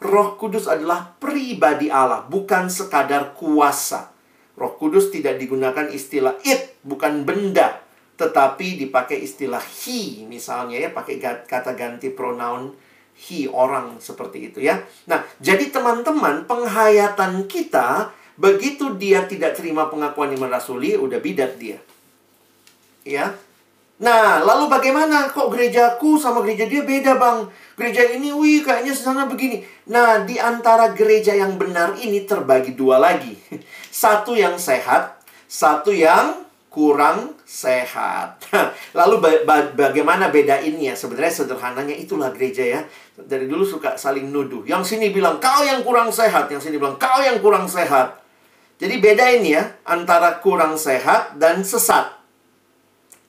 Roh Kudus adalah pribadi Allah, bukan sekadar kuasa. Roh Kudus tidak digunakan istilah it, bukan benda, tetapi dipakai istilah he misalnya ya, pakai kata ganti pronoun he orang seperti itu ya. Nah, jadi teman-teman, penghayatan kita begitu dia tidak terima pengakuan iman rasuli, udah bidat dia. Ya. Nah, lalu bagaimana? Kok gerejaku sama gereja dia beda, Bang? Gereja ini, wih, kayaknya sana begini. Nah, di antara gereja yang benar ini terbagi dua lagi. [laughs] Satu yang sehat, satu yang kurang sehat. [laughs] Lalu ba ba bagaimana bedainnya? Sebenarnya sederhananya itulah gereja ya. Dari dulu suka saling nuduh. Yang sini bilang kau yang kurang sehat, yang sini bilang kau yang kurang sehat. Jadi bedain ya antara kurang sehat dan sesat.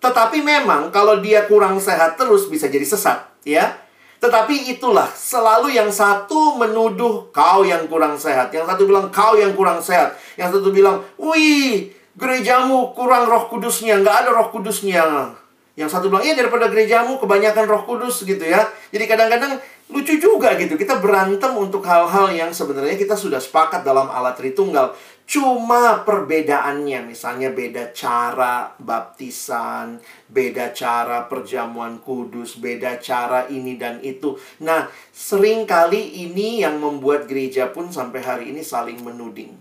Tetapi memang kalau dia kurang sehat terus bisa jadi sesat, ya. Tetapi itulah selalu yang satu menuduh kau yang kurang sehat, yang satu bilang kau yang kurang sehat, yang satu bilang, "Wih, gerejamu kurang roh kudusnya, nggak ada roh kudusnya. Yang satu bilang, iya daripada gerejamu kebanyakan roh kudus gitu ya. Jadi kadang-kadang lucu juga gitu. Kita berantem untuk hal-hal yang sebenarnya kita sudah sepakat dalam alat Tritunggal. Cuma perbedaannya, misalnya beda cara baptisan, beda cara perjamuan kudus, beda cara ini dan itu. Nah, sering kali ini yang membuat gereja pun sampai hari ini saling menuding.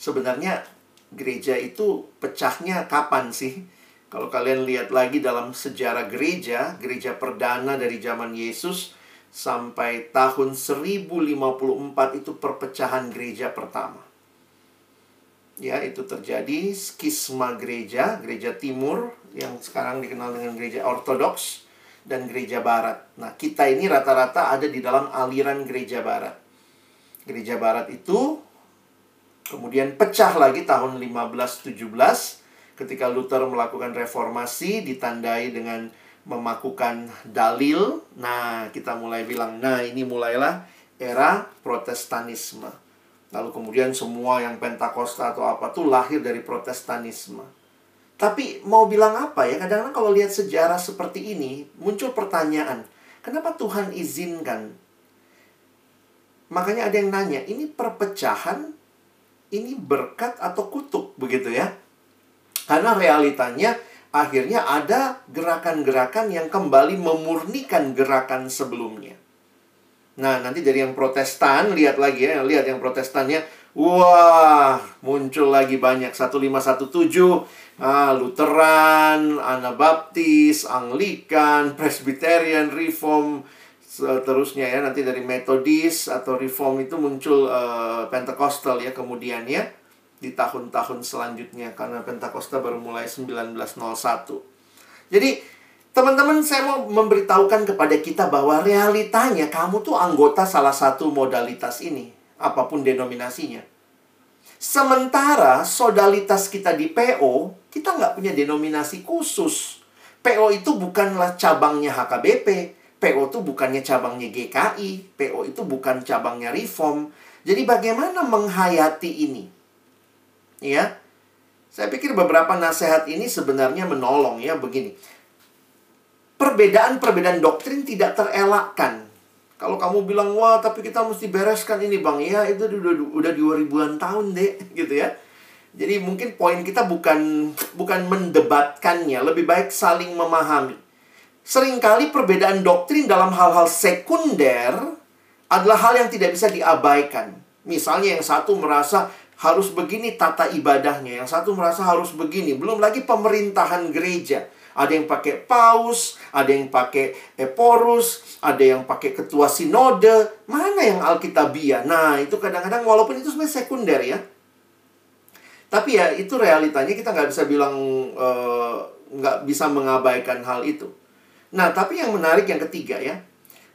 Sebenarnya gereja itu pecahnya kapan sih? Kalau kalian lihat lagi dalam sejarah gereja, gereja perdana dari zaman Yesus sampai tahun 1054 itu perpecahan gereja pertama. Ya, itu terjadi skisma gereja, gereja timur yang sekarang dikenal dengan gereja ortodoks dan gereja barat. Nah, kita ini rata-rata ada di dalam aliran gereja barat. Gereja barat itu Kemudian pecah lagi tahun 1517 ketika Luther melakukan reformasi ditandai dengan memakukan dalil. Nah, kita mulai bilang, nah ini mulailah era protestanisme. Lalu kemudian semua yang Pentakosta atau apa tuh lahir dari protestanisme. Tapi mau bilang apa ya? Kadang-kadang kalau lihat sejarah seperti ini, muncul pertanyaan, kenapa Tuhan izinkan? Makanya ada yang nanya, ini perpecahan ini berkat atau kutuk begitu ya. Karena realitanya akhirnya ada gerakan-gerakan yang kembali memurnikan gerakan sebelumnya. Nah, nanti dari yang protestan, lihat lagi ya, lihat yang protestannya, wah, muncul lagi banyak. 1517, ah, Lutheran, Anabaptis, Anglikan, Presbyterian, Reform, seterusnya ya nanti dari metodis atau reform itu muncul uh, Pentakosta ya kemudian ya di tahun-tahun selanjutnya karena Pentakosta baru mulai 1901. Jadi teman-teman saya mau memberitahukan kepada kita bahwa realitanya kamu tuh anggota salah satu modalitas ini apa pun denominasinya. Sementara sodalitas kita di PO, kita nggak punya denominasi khusus. PO itu bukanlah cabangnya HKBP, PO itu bukannya cabangnya GKI, PO itu bukan cabangnya Reform. Jadi bagaimana menghayati ini? Ya. Saya pikir beberapa nasihat ini sebenarnya menolong ya begini. Perbedaan-perbedaan doktrin tidak terelakkan. Kalau kamu bilang, wah tapi kita mesti bereskan ini bang. Ya itu udah, udah dua ribuan tahun deh [laughs] gitu ya. Jadi mungkin poin kita bukan bukan mendebatkannya, lebih baik saling memahami. Seringkali perbedaan doktrin dalam hal-hal sekunder adalah hal yang tidak bisa diabaikan. Misalnya yang satu merasa harus begini tata ibadahnya, yang satu merasa harus begini. Belum lagi pemerintahan gereja. Ada yang pakai paus, ada yang pakai eporus, ada yang pakai ketua sinode. Mana yang alkitabiah? Nah, itu kadang-kadang walaupun itu sebenarnya sekunder ya. Tapi ya itu realitanya kita nggak bisa bilang eh, nggak bisa mengabaikan hal itu. Nah, tapi yang menarik yang ketiga ya,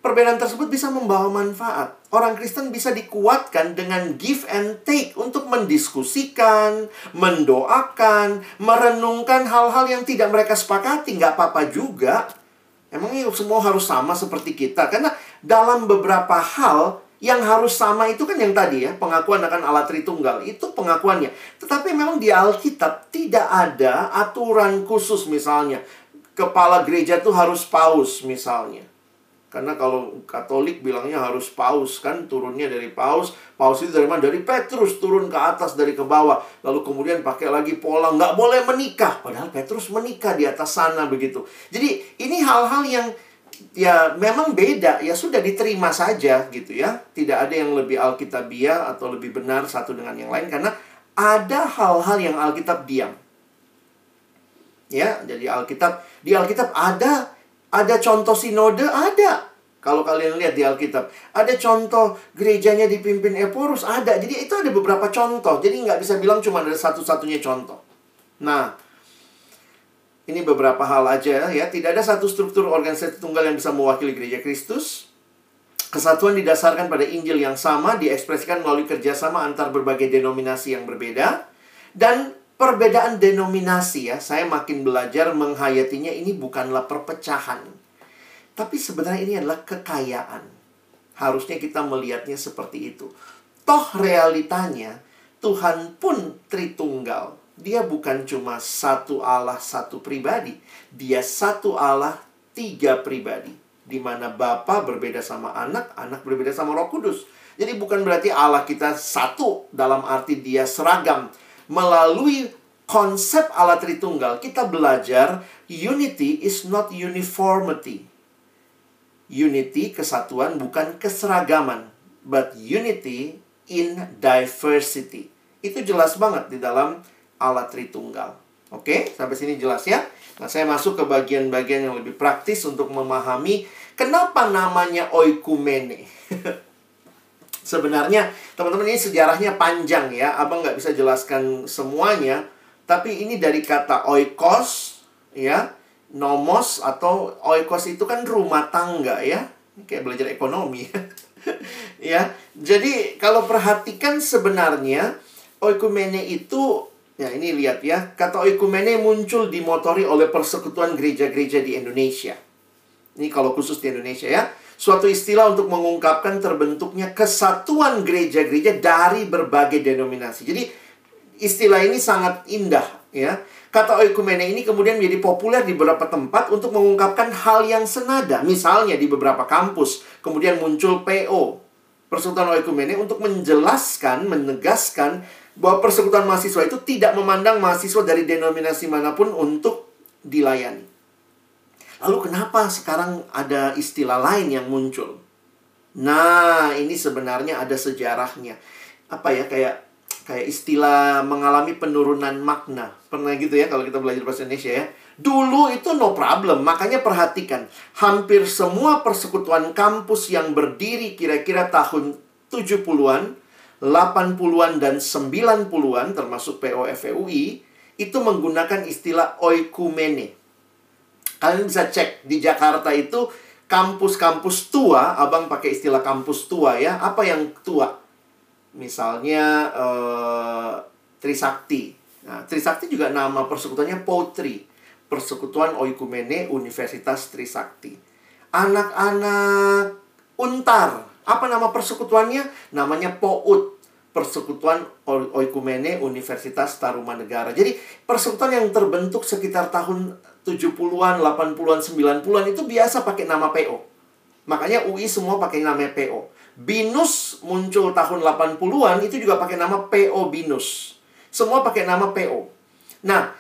perbedaan tersebut bisa membawa manfaat. Orang Kristen bisa dikuatkan dengan give and take untuk mendiskusikan, mendoakan, merenungkan hal-hal yang tidak mereka sepakati. Nggak apa-apa juga. Emangnya semua harus sama seperti kita? Karena dalam beberapa hal yang harus sama itu kan yang tadi ya, pengakuan akan Allah Tritunggal. Itu pengakuannya. Tetapi memang di Alkitab tidak ada aturan khusus misalnya. Kepala gereja itu harus paus misalnya. Karena kalau Katolik bilangnya harus paus kan turunnya dari paus. Paus itu dari mana? Dari Petrus turun ke atas dari ke bawah. Lalu kemudian pakai lagi pola nggak boleh menikah. Padahal Petrus menikah di atas sana begitu. Jadi ini hal-hal yang ya memang beda ya sudah diterima saja gitu ya tidak ada yang lebih alkitabiah atau lebih benar satu dengan yang lain karena ada hal-hal yang alkitab diam ya jadi alkitab di alkitab ada ada contoh sinode ada kalau kalian lihat di Alkitab, ada contoh gerejanya dipimpin Eporus, ada. Jadi itu ada beberapa contoh. Jadi nggak bisa bilang cuma ada satu-satunya contoh. Nah, ini beberapa hal aja ya. Tidak ada satu struktur organisasi tunggal yang bisa mewakili gereja Kristus. Kesatuan didasarkan pada Injil yang sama, diekspresikan melalui kerjasama antar berbagai denominasi yang berbeda. Dan perbedaan denominasi ya, saya makin belajar menghayatinya ini bukanlah perpecahan. Tapi sebenarnya ini adalah kekayaan. Harusnya kita melihatnya seperti itu. Toh realitanya, Tuhan pun Tritunggal dia bukan cuma satu Allah, satu pribadi. Dia satu Allah, tiga pribadi. Di mana Bapa berbeda sama anak, anak berbeda sama roh kudus. Jadi bukan berarti Allah kita satu dalam arti dia seragam. Melalui konsep Allah Tritunggal, kita belajar unity is not uniformity. Unity, kesatuan, bukan keseragaman. But unity in diversity. Itu jelas banget di dalam Allah Tritunggal. Oke, sampai sini jelas ya. Nah, saya masuk ke bagian-bagian yang lebih praktis untuk memahami kenapa namanya oikumene. [laughs] Sebenarnya, teman-teman ini sejarahnya panjang ya. Abang nggak bisa jelaskan semuanya. Tapi ini dari kata oikos, ya. Nomos atau oikos itu kan rumah tangga ya. Kayak belajar ekonomi. [laughs] ya, jadi kalau perhatikan sebenarnya oikumene itu Ya, ini lihat ya. Kata oikumene muncul dimotori oleh persekutuan gereja-gereja di Indonesia. Ini kalau khusus di Indonesia ya. Suatu istilah untuk mengungkapkan terbentuknya kesatuan gereja-gereja dari berbagai denominasi. Jadi istilah ini sangat indah ya. Kata oikumene ini kemudian menjadi populer di beberapa tempat untuk mengungkapkan hal yang senada. Misalnya di beberapa kampus kemudian muncul PO, Persekutuan Oikumene untuk menjelaskan, menegaskan bahwa persekutuan mahasiswa itu tidak memandang mahasiswa dari denominasi mana pun untuk dilayani. Lalu kenapa sekarang ada istilah lain yang muncul? Nah, ini sebenarnya ada sejarahnya. Apa ya kayak kayak istilah mengalami penurunan makna. Pernah gitu ya kalau kita belajar bahasa Indonesia ya. Dulu itu no problem, makanya perhatikan. Hampir semua persekutuan kampus yang berdiri kira-kira tahun 70-an 80-an dan 90-an termasuk POFUI itu menggunakan istilah oikumene. Kalian bisa cek di Jakarta itu kampus-kampus tua, Abang pakai istilah kampus tua ya. Apa yang tua? Misalnya uh, Trisakti. Nah, Trisakti juga nama persekutuannya Potri. Persekutuan Oikumene Universitas Trisakti. Anak-anak Untar apa nama persekutuannya? Namanya POUT. Persekutuan Oikumene Universitas Tarumanegara. Jadi persekutuan yang terbentuk sekitar tahun 70-an, 80-an, 90-an itu biasa pakai nama PO. Makanya UI semua pakai nama PO. Binus muncul tahun 80-an itu juga pakai nama PO Binus. Semua pakai nama PO. Nah,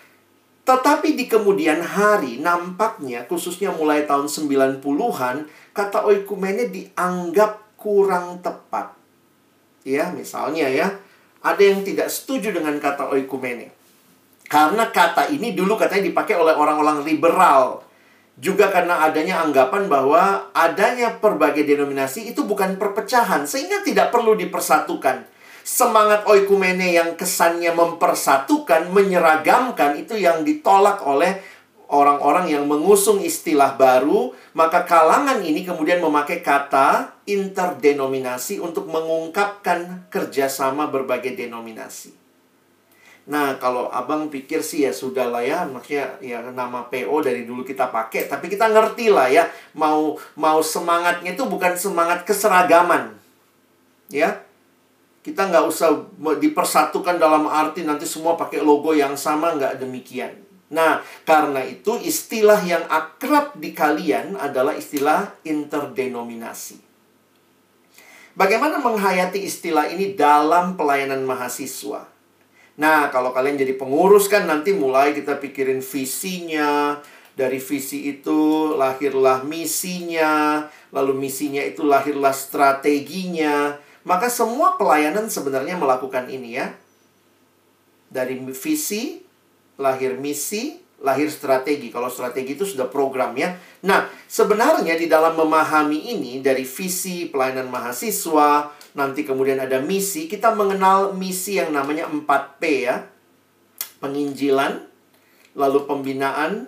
tetapi di kemudian hari nampaknya khususnya mulai tahun 90-an kata oikumene dianggap kurang tepat. Ya, misalnya ya, ada yang tidak setuju dengan kata oikumene. Karena kata ini dulu katanya dipakai oleh orang-orang liberal. Juga karena adanya anggapan bahwa adanya berbagai denominasi itu bukan perpecahan, sehingga tidak perlu dipersatukan. semangat oikumene yang kesannya mempersatukan, menyeragamkan itu yang ditolak oleh orang-orang yang mengusung istilah baru, maka kalangan ini kemudian memakai kata interdenominasi untuk mengungkapkan kerjasama berbagai denominasi. Nah, kalau abang pikir sih ya sudah lah ya, maksudnya ya nama PO dari dulu kita pakai, tapi kita ngerti lah ya, mau mau semangatnya itu bukan semangat keseragaman, ya. Kita nggak usah dipersatukan dalam arti nanti semua pakai logo yang sama, nggak demikian. Nah, karena itu istilah yang akrab di kalian adalah istilah interdenominasi. Bagaimana menghayati istilah ini dalam pelayanan mahasiswa? Nah, kalau kalian jadi pengurus kan nanti mulai kita pikirin visinya, dari visi itu lahirlah misinya, lalu misinya itu lahirlah strateginya. Maka semua pelayanan sebenarnya melakukan ini ya. Dari visi, lahir misi, lahir strategi. Kalau strategi itu sudah program ya. Nah, sebenarnya di dalam memahami ini dari visi pelayanan mahasiswa, nanti kemudian ada misi, kita mengenal misi yang namanya 4P ya. Penginjilan, lalu pembinaan,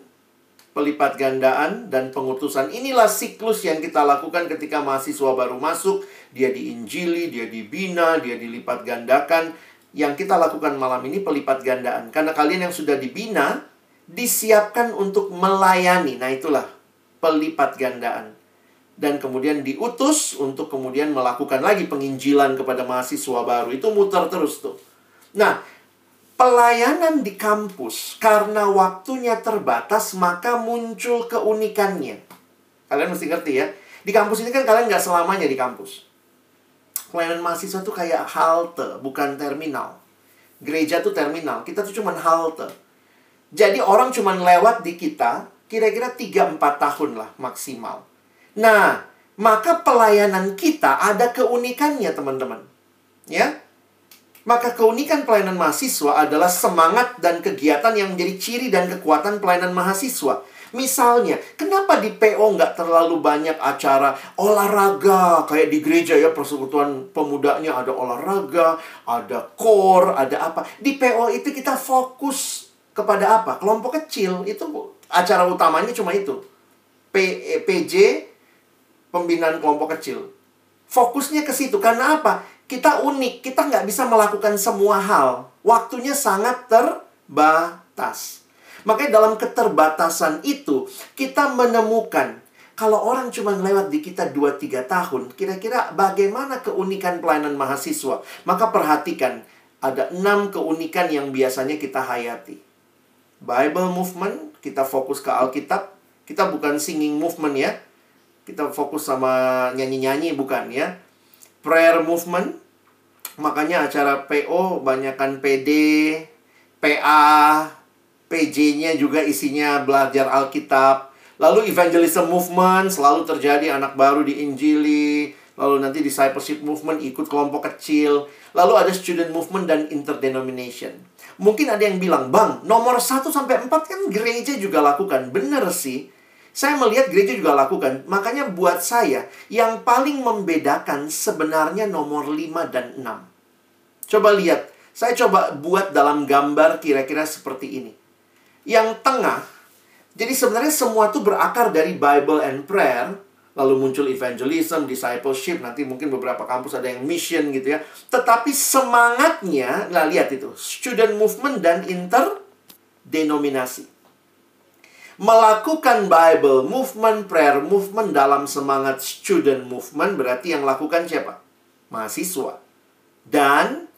pelipat gandaan, dan pengutusan. Inilah siklus yang kita lakukan ketika mahasiswa baru masuk. Dia diinjili, dia dibina, dia dilipat gandakan. Yang kita lakukan malam ini pelipat gandaan. Karena kalian yang sudah dibina, disiapkan untuk melayani. Nah itulah pelipat gandaan dan kemudian diutus untuk kemudian melakukan lagi penginjilan kepada mahasiswa baru. Itu muter terus tuh. Nah, pelayanan di kampus karena waktunya terbatas maka muncul keunikannya. Kalian mesti ngerti ya. Di kampus ini kan kalian nggak selamanya di kampus. Pelayanan mahasiswa tuh kayak halte, bukan terminal. Gereja tuh terminal, kita tuh cuma halte. Jadi orang cuma lewat di kita kira-kira 3-4 tahun lah maksimal. Nah, maka pelayanan kita ada keunikannya, teman-teman. Ya. Maka keunikan pelayanan mahasiswa adalah semangat dan kegiatan yang menjadi ciri dan kekuatan pelayanan mahasiswa. Misalnya, kenapa di PO nggak terlalu banyak acara olahraga kayak di gereja ya persekutuan pemudanya ada olahraga, ada core, ada apa. Di PO itu kita fokus kepada apa? Kelompok kecil itu acara utamanya cuma itu. P, PJ pembinaan kelompok kecil. Fokusnya ke situ. Karena apa? Kita unik. Kita nggak bisa melakukan semua hal. Waktunya sangat terbatas. Makanya dalam keterbatasan itu, kita menemukan kalau orang cuma lewat di kita 2-3 tahun, kira-kira bagaimana keunikan pelayanan mahasiswa? Maka perhatikan, ada enam keunikan yang biasanya kita hayati. Bible movement, kita fokus ke Alkitab. Kita bukan singing movement ya, kita fokus sama nyanyi-nyanyi bukan ya. Prayer movement. Makanya acara PO banyakkan PD, PA, PJ-nya juga isinya belajar Alkitab. Lalu evangelism movement selalu terjadi anak baru di Injili. Lalu nanti discipleship movement ikut kelompok kecil. Lalu ada student movement dan interdenomination. Mungkin ada yang bilang, Bang, nomor 1 sampai 4 kan gereja juga lakukan. Bener sih. Saya melihat gereja juga lakukan. Makanya buat saya, yang paling membedakan sebenarnya nomor 5 dan 6. Coba lihat. Saya coba buat dalam gambar kira-kira seperti ini. Yang tengah, jadi sebenarnya semua itu berakar dari Bible and Prayer. Lalu muncul evangelism, discipleship, nanti mungkin beberapa kampus ada yang mission gitu ya. Tetapi semangatnya, nah lihat itu, student movement dan interdenominasi melakukan Bible movement, prayer movement dalam semangat student movement berarti yang lakukan siapa? Mahasiswa. Dan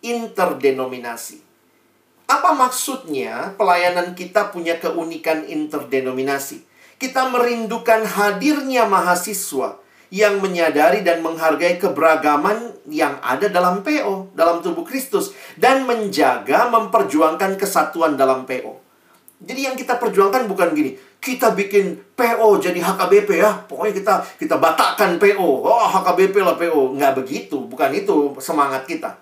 interdenominasi. Apa maksudnya pelayanan kita punya keunikan interdenominasi? Kita merindukan hadirnya mahasiswa yang menyadari dan menghargai keberagaman yang ada dalam PO, dalam tubuh Kristus, dan menjaga memperjuangkan kesatuan dalam PO. Jadi yang kita perjuangkan bukan gini, kita bikin PO jadi HKBP ya. Pokoknya kita kita batakkan PO. Oh, HKBP lah PO. Nggak begitu, bukan itu semangat kita.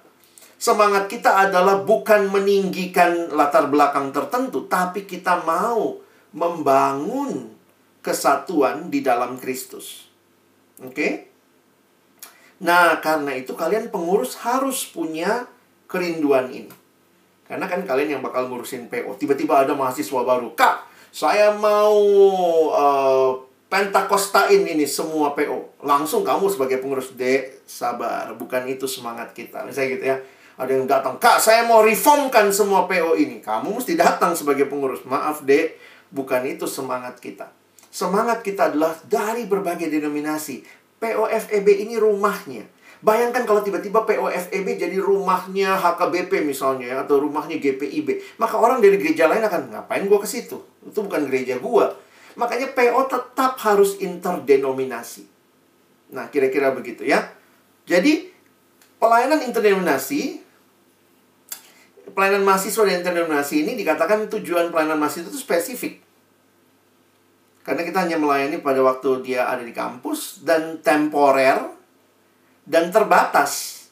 Semangat kita adalah bukan meninggikan latar belakang tertentu, tapi kita mau membangun kesatuan di dalam Kristus. Oke? Okay? Nah, karena itu kalian pengurus harus punya kerinduan ini. Karena kan kalian yang bakal ngurusin PO. Tiba-tiba ada mahasiswa baru. Kak, saya mau uh, pentakostain ini semua PO. Langsung kamu sebagai pengurus D, sabar. Bukan itu semangat kita. Misalnya gitu ya. Ada yang datang, Kak, saya mau reformkan semua PO ini. Kamu mesti datang sebagai pengurus. Maaf, D, bukan itu semangat kita. Semangat kita adalah dari berbagai denominasi. POFEB ini rumahnya. Bayangkan kalau tiba-tiba POFEB jadi rumahnya HKBP misalnya ya, atau rumahnya GPIB. Maka orang dari gereja lain akan ngapain gue ke situ? Itu bukan gereja gue. Makanya PO tetap harus interdenominasi. Nah, kira-kira begitu ya. Jadi, pelayanan interdenominasi pelayanan mahasiswa dan interdenominasi ini dikatakan tujuan pelayanan mahasiswa itu spesifik. Karena kita hanya melayani pada waktu dia ada di kampus dan temporer dan terbatas.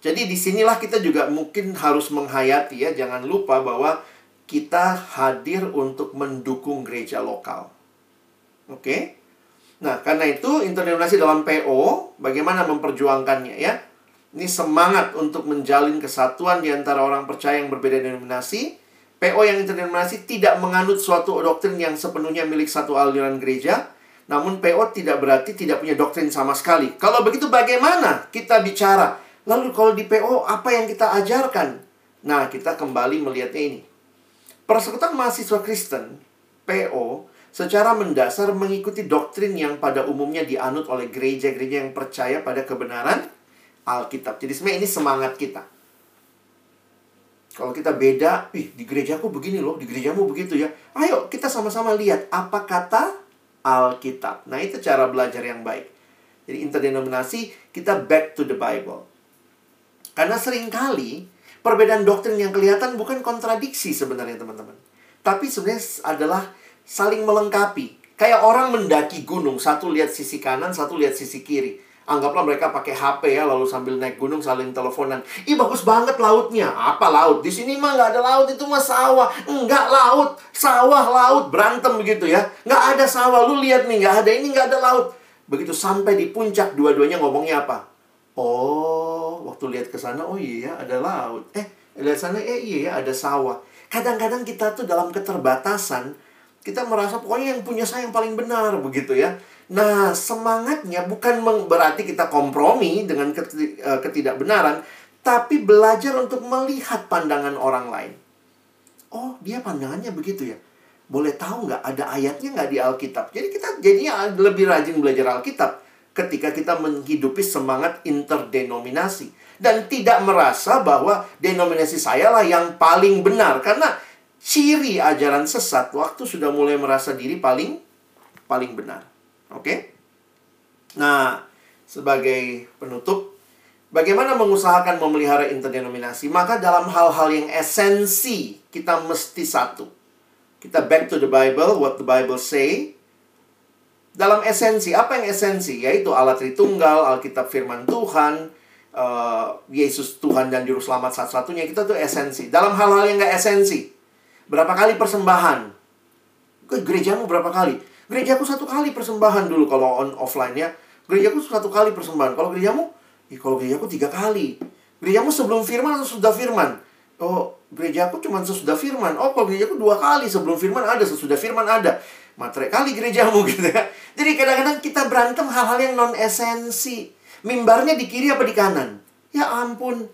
Jadi di sinilah kita juga mungkin harus menghayati ya, jangan lupa bahwa kita hadir untuk mendukung gereja lokal. Oke? Nah, karena itu interdenominasi dalam PO, bagaimana memperjuangkannya ya? Ini semangat untuk menjalin kesatuan di antara orang percaya yang berbeda denominasi. PO yang interdenominasi tidak menganut suatu doktrin yang sepenuhnya milik satu aliran gereja. Namun PO tidak berarti tidak punya doktrin sama sekali. Kalau begitu bagaimana kita bicara? Lalu kalau di PO apa yang kita ajarkan? Nah, kita kembali melihatnya ini. Persekutuan mahasiswa Kristen, PO, secara mendasar mengikuti doktrin yang pada umumnya dianut oleh gereja-gereja yang percaya pada kebenaran Alkitab. Jadi sebenarnya ini semangat kita. Kalau kita beda, ih di gerejaku begini loh, di gerejamu begitu ya. Ayo kita sama-sama lihat apa kata Alkitab. Nah itu cara belajar yang baik. Jadi interdenominasi kita back to the Bible. Karena sering kali perbedaan doktrin yang kelihatan bukan kontradiksi sebenarnya teman-teman. Tapi sebenarnya adalah saling melengkapi. Kayak orang mendaki gunung, satu lihat sisi kanan, satu lihat sisi kiri. Anggaplah mereka pakai HP ya, lalu sambil naik gunung saling teleponan. Ih bagus banget lautnya. Apa laut? Di sini mah nggak ada laut, itu mah sawah. Enggak laut, sawah laut berantem begitu ya. Nggak ada sawah. Lu lihat nih, nggak ada ini, nggak ada laut. Begitu sampai di puncak, dua-duanya ngomongnya apa? Oh, waktu lihat ke sana, oh iya ada laut. Eh, lihat sana, eh iya ya ada sawah. Kadang-kadang kita tuh dalam keterbatasan, kita merasa pokoknya yang punya saya yang paling benar begitu ya. Nah, semangatnya bukan berarti kita kompromi dengan eh, ketidakbenaran, tapi belajar untuk melihat pandangan orang lain. Oh, dia pandangannya begitu ya. Boleh tahu nggak ada ayatnya nggak di Alkitab? Jadi kita jadinya lebih rajin belajar Alkitab ketika kita menghidupi semangat interdenominasi dan tidak merasa bahwa denominasi saya lah yang paling benar karena ciri ajaran sesat waktu sudah mulai merasa diri paling paling benar. Oke? Nah, sebagai penutup, bagaimana mengusahakan memelihara interdenominasi? Maka dalam hal-hal yang esensi, kita mesti satu. Kita back to the Bible, what the Bible say. Dalam esensi, apa yang esensi? Yaitu alat Tritunggal, Alkitab firman Tuhan, uh, Yesus Tuhan dan Juru Selamat satu-satunya. Kita tuh esensi. Dalam hal-hal yang gak esensi. Berapa kali persembahan? Ke gerejamu berapa kali? Gerejaku satu kali persembahan dulu kalau on offline ya. Gerejaku satu kali persembahan. Kalau gerejamu, ya kalau gerejaku tiga kali. Gerejamu sebelum firman atau sudah firman? Oh, gerejaku cuma sesudah firman. Oh, kalau gerejaku dua kali sebelum firman ada, sesudah firman ada. Materai kali gerejamu [laughs] gitu ya. Jadi kadang-kadang kita berantem hal-hal yang non esensi. Mimbarnya di kiri apa di kanan? Ya ampun.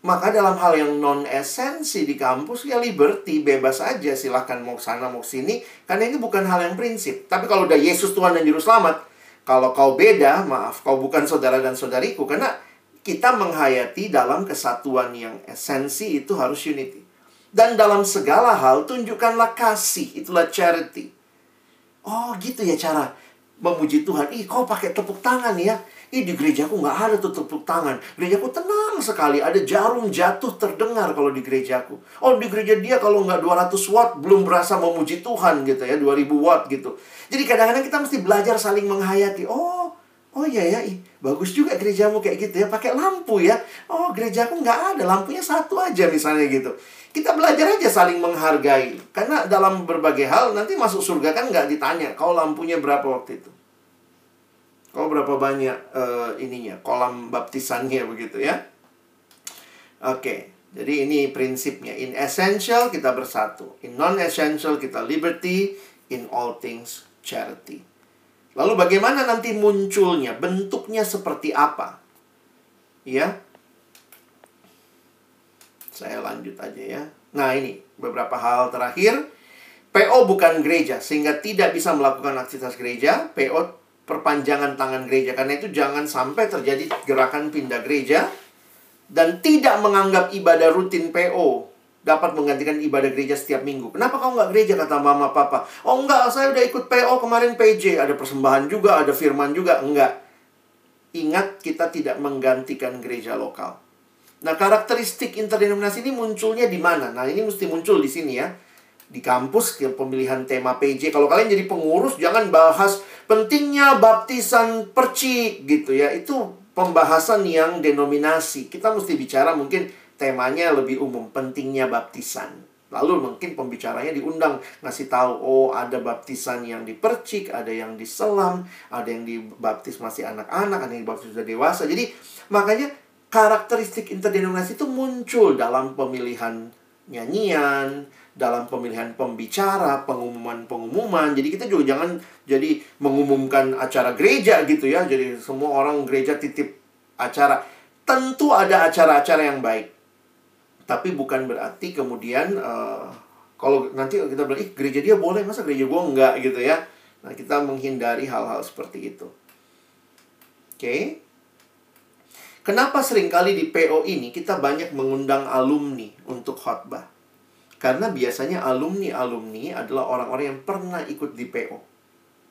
Maka dalam hal yang non esensi di kampus ya liberty bebas aja silahkan mau sana mau sini karena ini bukan hal yang prinsip. Tapi kalau udah Yesus Tuhan dan Juru Selamat, kalau kau beda, maaf kau bukan saudara dan saudariku karena kita menghayati dalam kesatuan yang esensi itu harus unity. Dan dalam segala hal tunjukkanlah kasih, itulah charity. Oh gitu ya cara memuji Tuhan. Ih kau pakai tepuk tangan ya. Ih di gerejaku nggak ada tuh tepuk tangan. Gerejaku tenang sekali. Ada jarum jatuh terdengar kalau di gerejaku. Oh di gereja dia kalau nggak 200 watt belum berasa memuji Tuhan gitu ya. 2000 watt gitu. Jadi kadang-kadang kita mesti belajar saling menghayati. Oh Oh iya ya, ih, bagus juga gerejamu kayak gitu ya, pakai lampu ya. Oh gerejaku nggak ada, lampunya satu aja misalnya gitu. Kita belajar aja saling menghargai. Karena dalam berbagai hal nanti masuk surga kan nggak ditanya, kau lampunya berapa waktu itu. Kau berapa banyak uh, ininya, kolam baptisannya begitu ya? Oke, okay. jadi ini prinsipnya. In essential kita bersatu. In non-essential kita liberty. In all things charity. Lalu bagaimana nanti munculnya? Bentuknya seperti apa? Ya. Saya lanjut aja ya. Nah, ini beberapa hal terakhir. PO bukan gereja sehingga tidak bisa melakukan aktivitas gereja. PO perpanjangan tangan gereja. Karena itu jangan sampai terjadi gerakan pindah gereja dan tidak menganggap ibadah rutin PO dapat menggantikan ibadah gereja setiap minggu. Kenapa kau nggak gereja kata mama papa? Oh enggak, saya udah ikut PO kemarin PJ. Ada persembahan juga, ada firman juga. Enggak. Ingat kita tidak menggantikan gereja lokal. Nah karakteristik interdenominasi ini munculnya di mana? Nah ini mesti muncul di sini ya di kampus pemilihan tema PJ. Kalau kalian jadi pengurus jangan bahas pentingnya baptisan percik gitu ya. Itu pembahasan yang denominasi. Kita mesti bicara mungkin temanya lebih umum, pentingnya baptisan. Lalu mungkin pembicaranya diundang ngasih tahu oh ada baptisan yang dipercik, ada yang diselam, ada yang dibaptis masih anak-anak, ada yang dibaptis sudah dewasa. Jadi makanya karakteristik interdenominasi itu muncul dalam pemilihan nyanyian, dalam pemilihan pembicara, pengumuman-pengumuman. Jadi kita juga jangan jadi mengumumkan acara gereja gitu ya. Jadi semua orang gereja titip acara. Tentu ada acara-acara yang baik. Tapi bukan berarti kemudian uh, kalau nanti kita bilang, ih gereja dia boleh, masa gereja gua enggak gitu ya. Nah kita menghindari hal-hal seperti itu. Oke. Okay. Kenapa sering kali di PO ini kita banyak mengundang alumni untuk khotbah? Karena biasanya alumni-alumni adalah orang-orang yang pernah ikut di PO.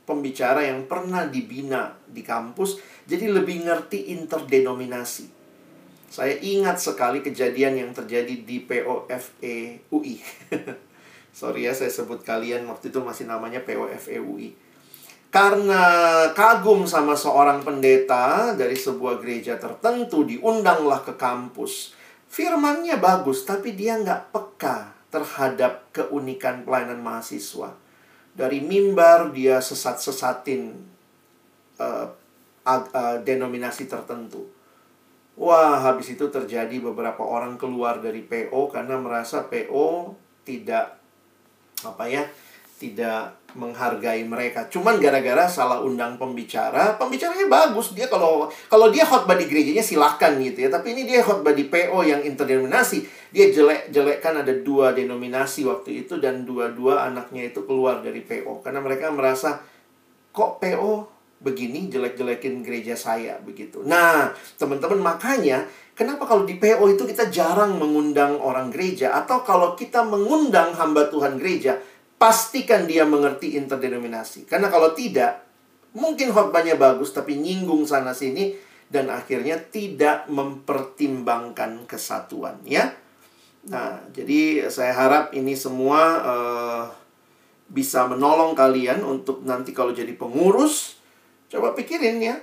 Pembicara yang pernah dibina di kampus, jadi lebih ngerti interdenominasi. Saya ingat sekali kejadian yang terjadi di POFE UI. [laughs] Sorry ya, saya sebut kalian waktu itu masih namanya POFE UI. Karena kagum sama seorang pendeta dari sebuah gereja tertentu, diundanglah ke kampus. Firmannya bagus, tapi dia nggak peka terhadap keunikan pelayanan mahasiswa. Dari mimbar dia sesat-sesatin uh, uh, denominasi tertentu. Wah, habis itu terjadi beberapa orang keluar dari PO karena merasa PO tidak apa ya, tidak menghargai mereka. Cuman gara-gara salah undang pembicara, pembicaranya bagus. Dia kalau kalau dia khotbah di gerejanya silahkan gitu ya. Tapi ini dia khotbah di PO yang interdenominasi. Dia jelek-jelekkan ada dua denominasi waktu itu dan dua-dua anaknya itu keluar dari PO karena mereka merasa kok PO begini jelek-jelekin gereja saya begitu. Nah, teman-teman makanya kenapa kalau di PO itu kita jarang mengundang orang gereja atau kalau kita mengundang hamba Tuhan gereja pastikan dia mengerti interdenominasi. Karena kalau tidak, mungkin khotbahnya bagus tapi nyinggung sana sini dan akhirnya tidak mempertimbangkan kesatuan, ya. Nah, jadi saya harap ini semua uh, bisa menolong kalian untuk nanti kalau jadi pengurus, coba pikirin ya,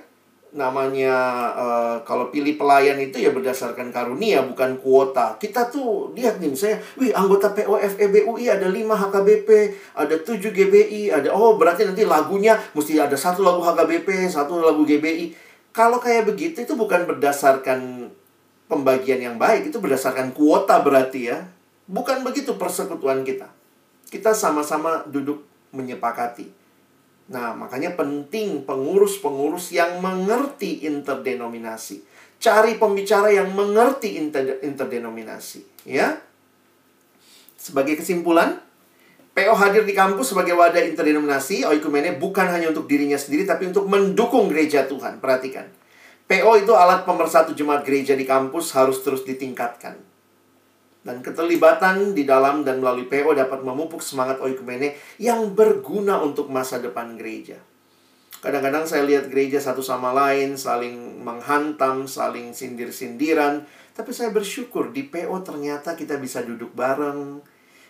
namanya uh, kalau pilih pelayan itu ya berdasarkan karunia bukan kuota. Kita tuh lihat nih misalnya, wih anggota POFEBUI ada 5 HKBP, ada 7 GBI, ada oh berarti nanti lagunya mesti ada satu lagu HKBP, satu lagu GBI. Kalau kayak begitu itu bukan berdasarkan pembagian yang baik, itu berdasarkan kuota berarti ya. Bukan begitu persekutuan kita. Kita sama-sama duduk menyepakati Nah, makanya penting pengurus-pengurus yang mengerti interdenominasi. Cari pembicara yang mengerti inter interdenominasi, ya. Sebagai kesimpulan, PO hadir di kampus sebagai wadah interdenominasi, oikumene bukan hanya untuk dirinya sendiri tapi untuk mendukung gereja Tuhan. Perhatikan. PO itu alat pemersatu jemaat gereja di kampus harus terus ditingkatkan. Dan keterlibatan di dalam dan melalui PO dapat memupuk semangat oikumene yang berguna untuk masa depan gereja. Kadang-kadang saya lihat gereja satu sama lain saling menghantam, saling sindir-sindiran. Tapi saya bersyukur di PO ternyata kita bisa duduk bareng,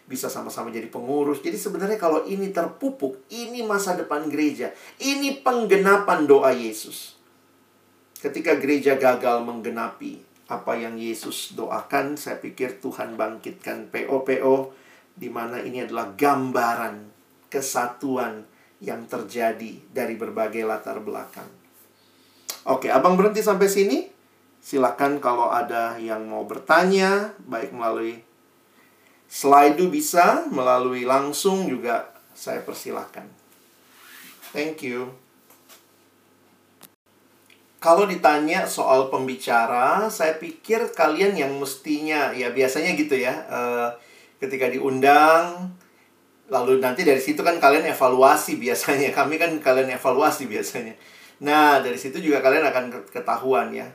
bisa sama-sama jadi pengurus. Jadi sebenarnya kalau ini terpupuk, ini masa depan gereja. Ini penggenapan doa Yesus. Ketika gereja gagal menggenapi apa yang Yesus doakan, saya pikir Tuhan bangkitkan PO-PO di mana ini adalah gambaran kesatuan yang terjadi dari berbagai latar belakang. Oke, abang berhenti sampai sini. Silakan kalau ada yang mau bertanya, baik melalui slide bisa, melalui langsung juga saya persilahkan. Thank you. Kalau ditanya soal pembicara, saya pikir kalian yang mestinya ya biasanya gitu ya. Uh, ketika diundang, lalu nanti dari situ kan kalian evaluasi biasanya. [laughs] Kami kan kalian evaluasi biasanya. Nah, dari situ juga kalian akan ketahuan ya.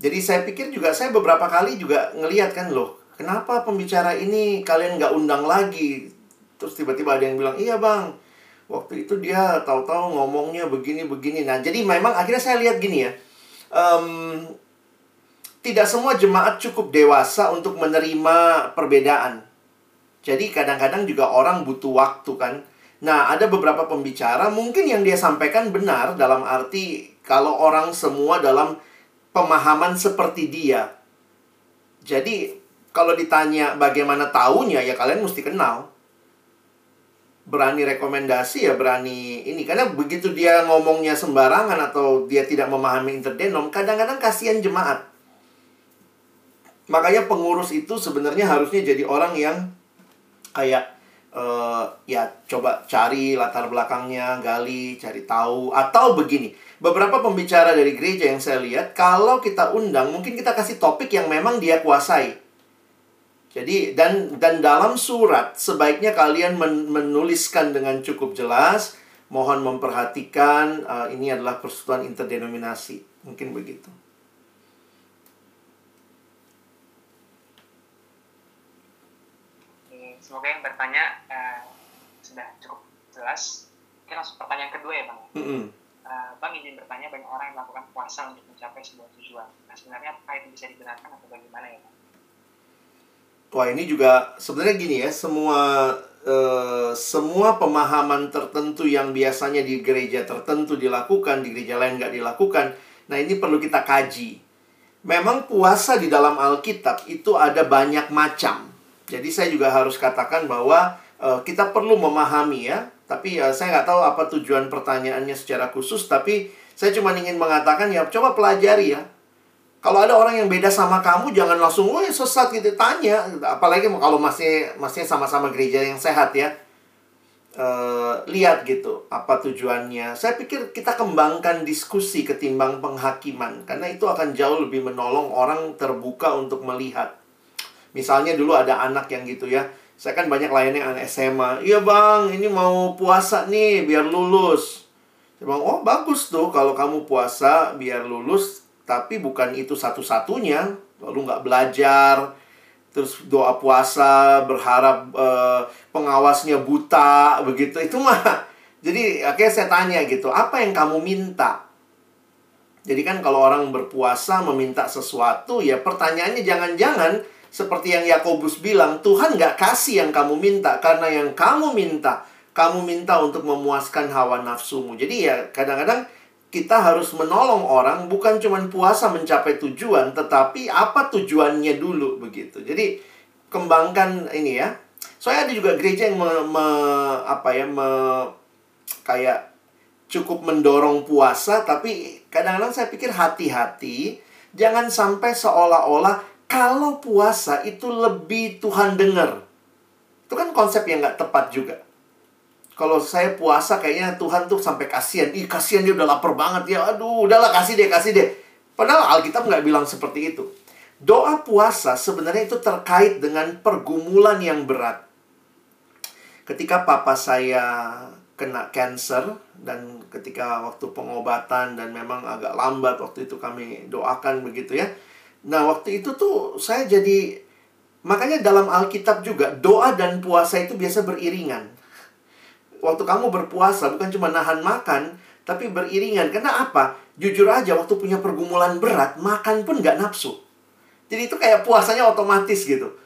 Jadi saya pikir juga saya beberapa kali juga ngeliat kan loh, kenapa pembicara ini kalian nggak undang lagi? Terus tiba-tiba ada yang bilang, iya bang, waktu itu dia tahu-tahu ngomongnya begini-begini. Nah, jadi memang akhirnya saya lihat gini ya, um, tidak semua jemaat cukup dewasa untuk menerima perbedaan. Jadi kadang-kadang juga orang butuh waktu kan Nah, ada beberapa pembicara mungkin yang dia sampaikan benar dalam arti kalau orang semua dalam pemahaman seperti dia. Jadi, kalau ditanya bagaimana tahunya, ya kalian mesti kenal. Berani rekomendasi ya berani ini. Karena begitu dia ngomongnya sembarangan atau dia tidak memahami interdenom, kadang-kadang kasihan jemaat. Makanya pengurus itu sebenarnya harusnya jadi orang yang kayak uh, ya coba cari latar belakangnya, gali, cari tahu atau begini. Beberapa pembicara dari gereja yang saya lihat kalau kita undang mungkin kita kasih topik yang memang dia kuasai. Jadi dan dan dalam surat sebaiknya kalian men menuliskan dengan cukup jelas, mohon memperhatikan uh, ini adalah persekutuan interdenominasi. Mungkin begitu. semoga yang bertanya uh, sudah cukup jelas. Mungkin langsung pertanyaan kedua ya bang. Mm -hmm. uh, bang izin bertanya banyak orang yang melakukan puasa untuk mencapai sebuah tujuan. Nah sebenarnya apa itu bisa dibenarkan atau bagaimana ya bang? Wah ini juga sebenarnya gini ya semua uh, semua pemahaman tertentu yang biasanya di gereja tertentu dilakukan di gereja lain nggak dilakukan. Nah ini perlu kita kaji. Memang puasa di dalam Alkitab itu ada banyak macam. Jadi saya juga harus katakan bahwa uh, kita perlu memahami ya. Tapi uh, saya nggak tahu apa tujuan pertanyaannya secara khusus. Tapi saya cuma ingin mengatakan ya coba pelajari ya. Kalau ada orang yang beda sama kamu jangan langsung wah sesat gitu tanya. Apalagi kalau masih masih sama-sama gereja yang sehat ya. Uh, lihat gitu apa tujuannya. Saya pikir kita kembangkan diskusi ketimbang penghakiman karena itu akan jauh lebih menolong orang terbuka untuk melihat. Misalnya dulu ada anak yang gitu ya. Saya kan banyak layannya anak SMA. Iya bang, ini mau puasa nih biar lulus. Saya bilang, oh bagus tuh kalau kamu puasa biar lulus. Tapi bukan itu satu-satunya. Lalu nggak belajar. Terus doa puasa, berharap uh, pengawasnya buta, begitu. Itu mah. [laughs] Jadi akhirnya saya tanya gitu, apa yang kamu minta? Jadi kan kalau orang berpuasa meminta sesuatu, ya pertanyaannya jangan-jangan seperti yang Yakobus bilang, Tuhan gak kasih yang kamu minta karena yang kamu minta, kamu minta untuk memuaskan hawa nafsumu. Jadi ya kadang-kadang kita harus menolong orang bukan cuma puasa mencapai tujuan, tetapi apa tujuannya dulu begitu. Jadi kembangkan ini ya. Soalnya ada juga gereja yang me, me, apa ya me, kayak cukup mendorong puasa, tapi kadang-kadang saya pikir hati-hati, jangan sampai seolah-olah kalau puasa itu lebih Tuhan dengar. Itu kan konsep yang nggak tepat juga. Kalau saya puasa kayaknya Tuhan tuh sampai kasihan. Ih kasihan dia udah lapar banget ya. Aduh udahlah kasih deh kasih deh. Padahal Alkitab nggak bilang seperti itu. Doa puasa sebenarnya itu terkait dengan pergumulan yang berat. Ketika papa saya kena cancer dan ketika waktu pengobatan dan memang agak lambat waktu itu kami doakan begitu ya Nah, waktu itu tuh saya jadi makanya dalam Alkitab juga doa dan puasa itu biasa beriringan. Waktu kamu berpuasa bukan cuma nahan makan, tapi beriringan. Karena apa? Jujur aja waktu punya pergumulan berat, makan pun nggak nafsu. Jadi itu kayak puasanya otomatis gitu.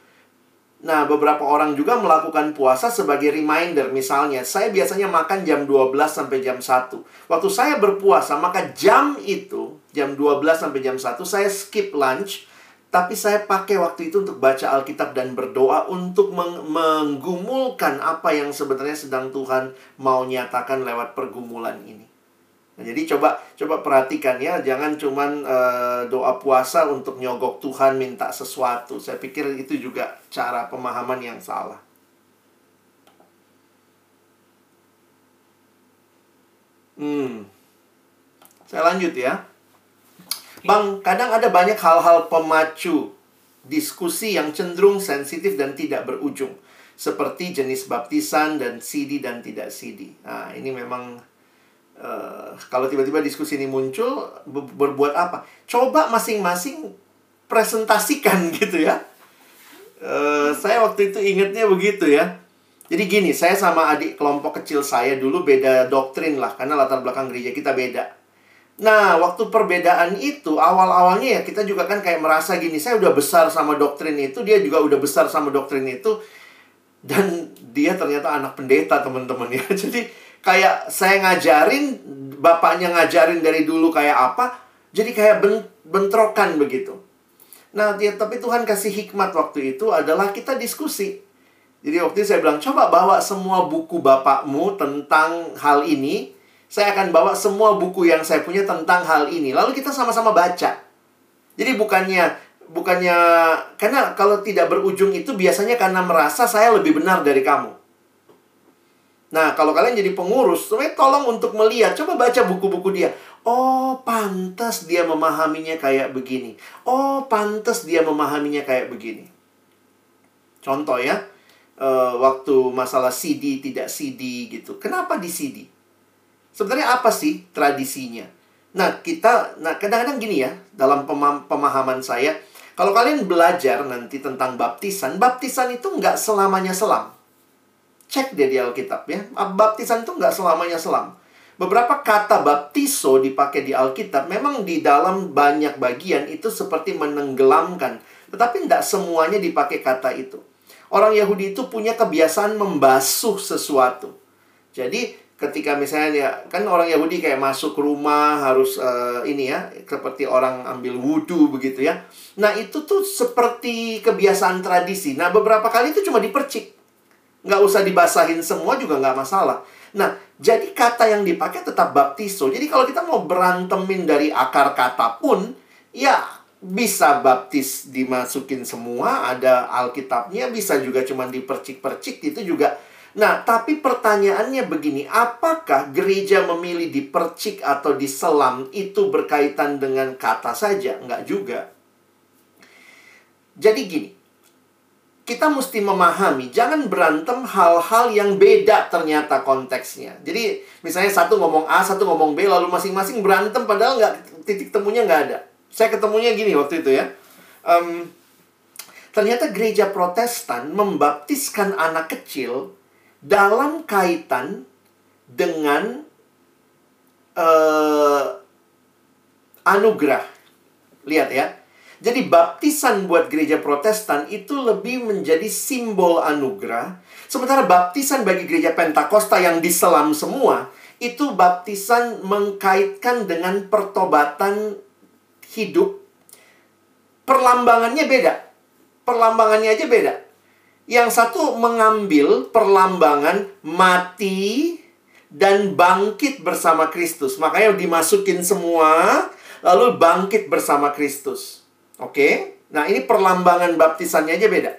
Nah, beberapa orang juga melakukan puasa sebagai reminder. Misalnya, saya biasanya makan jam 12 sampai jam 1. Waktu saya berpuasa, maka jam itu, jam 12 sampai jam 1, saya skip lunch. Tapi saya pakai waktu itu untuk baca Alkitab dan berdoa untuk meng menggumulkan apa yang sebenarnya sedang Tuhan mau nyatakan lewat pergumulan ini. Nah, jadi coba coba perhatikan ya, jangan cuman uh, doa puasa untuk nyogok Tuhan minta sesuatu. Saya pikir itu juga cara pemahaman yang salah. Hmm. Saya lanjut ya. Bang, kadang ada banyak hal-hal pemacu diskusi yang cenderung sensitif dan tidak berujung. Seperti jenis baptisan dan CD dan tidak CD. Nah, ini memang uh, kalau tiba-tiba diskusi ini muncul berbuat apa coba masing-masing presentasikan [laughs] gitu ya uh, saya waktu itu ingetnya begitu ya jadi gini saya sama adik kelompok kecil saya dulu beda doktrin lah karena latar belakang gereja kita beda Nah, waktu perbedaan itu awal-awalnya ya kita juga kan kayak merasa gini, saya udah besar sama doktrin itu, dia juga udah besar sama doktrin itu dan dia ternyata anak pendeta teman-teman ya. [laughs] Jadi kayak saya ngajarin, bapaknya ngajarin dari dulu kayak apa, jadi kayak bentrokan begitu. Nah, ya, tapi Tuhan kasih hikmat waktu itu adalah kita diskusi. Jadi waktu itu saya bilang, coba bawa semua buku bapakmu tentang hal ini. Saya akan bawa semua buku yang saya punya tentang hal ini. Lalu kita sama-sama baca. Jadi bukannya bukannya karena kalau tidak berujung itu biasanya karena merasa saya lebih benar dari kamu. Nah, kalau kalian jadi pengurus, sebenarnya tolong untuk melihat, coba baca buku-buku dia. Oh, pantas dia memahaminya kayak begini. Oh, pantas dia memahaminya kayak begini. Contoh ya, uh, waktu masalah CD tidak CD gitu. Kenapa di CD? Sebenarnya apa sih tradisinya? Nah, kita, nah kadang-kadang gini ya, dalam pemahaman saya, kalau kalian belajar nanti tentang baptisan, baptisan itu nggak selamanya selam. Cek deh di Alkitab ya. Baptisan itu nggak selamanya selam. Beberapa kata baptiso dipakai di Alkitab memang di dalam banyak bagian itu seperti menenggelamkan. Tetapi tidak semuanya dipakai kata itu. Orang Yahudi itu punya kebiasaan membasuh sesuatu. Jadi ketika misalnya ya kan orang Yahudi kayak masuk rumah harus uh, ini ya seperti orang ambil wudhu begitu ya. Nah itu tuh seperti kebiasaan tradisi. Nah beberapa kali itu cuma dipercik nggak usah dibasahin semua juga nggak masalah. Nah, jadi kata yang dipakai tetap baptiso. Jadi kalau kita mau berantemin dari akar kata pun, ya bisa baptis dimasukin semua, ada Alkitabnya, bisa juga cuma dipercik-percik, itu juga. Nah, tapi pertanyaannya begini, apakah gereja memilih dipercik atau diselam itu berkaitan dengan kata saja? Enggak juga. Jadi gini, kita mesti memahami, jangan berantem hal-hal yang beda ternyata konteksnya. Jadi misalnya satu ngomong A, satu ngomong B, lalu masing-masing berantem padahal nggak titik temunya nggak ada. Saya ketemunya gini waktu itu ya. Um, ternyata gereja Protestan membaptiskan anak kecil dalam kaitan dengan uh, anugerah. Lihat ya jadi baptisan buat gereja protestan itu lebih menjadi simbol anugerah. Sementara baptisan bagi gereja pentakosta yang diselam semua, itu baptisan mengkaitkan dengan pertobatan hidup. Perlambangannya beda. Perlambangannya aja beda. Yang satu mengambil perlambangan mati dan bangkit bersama Kristus. Makanya dimasukin semua, lalu bangkit bersama Kristus. Oke, nah ini perlambangan baptisannya aja beda.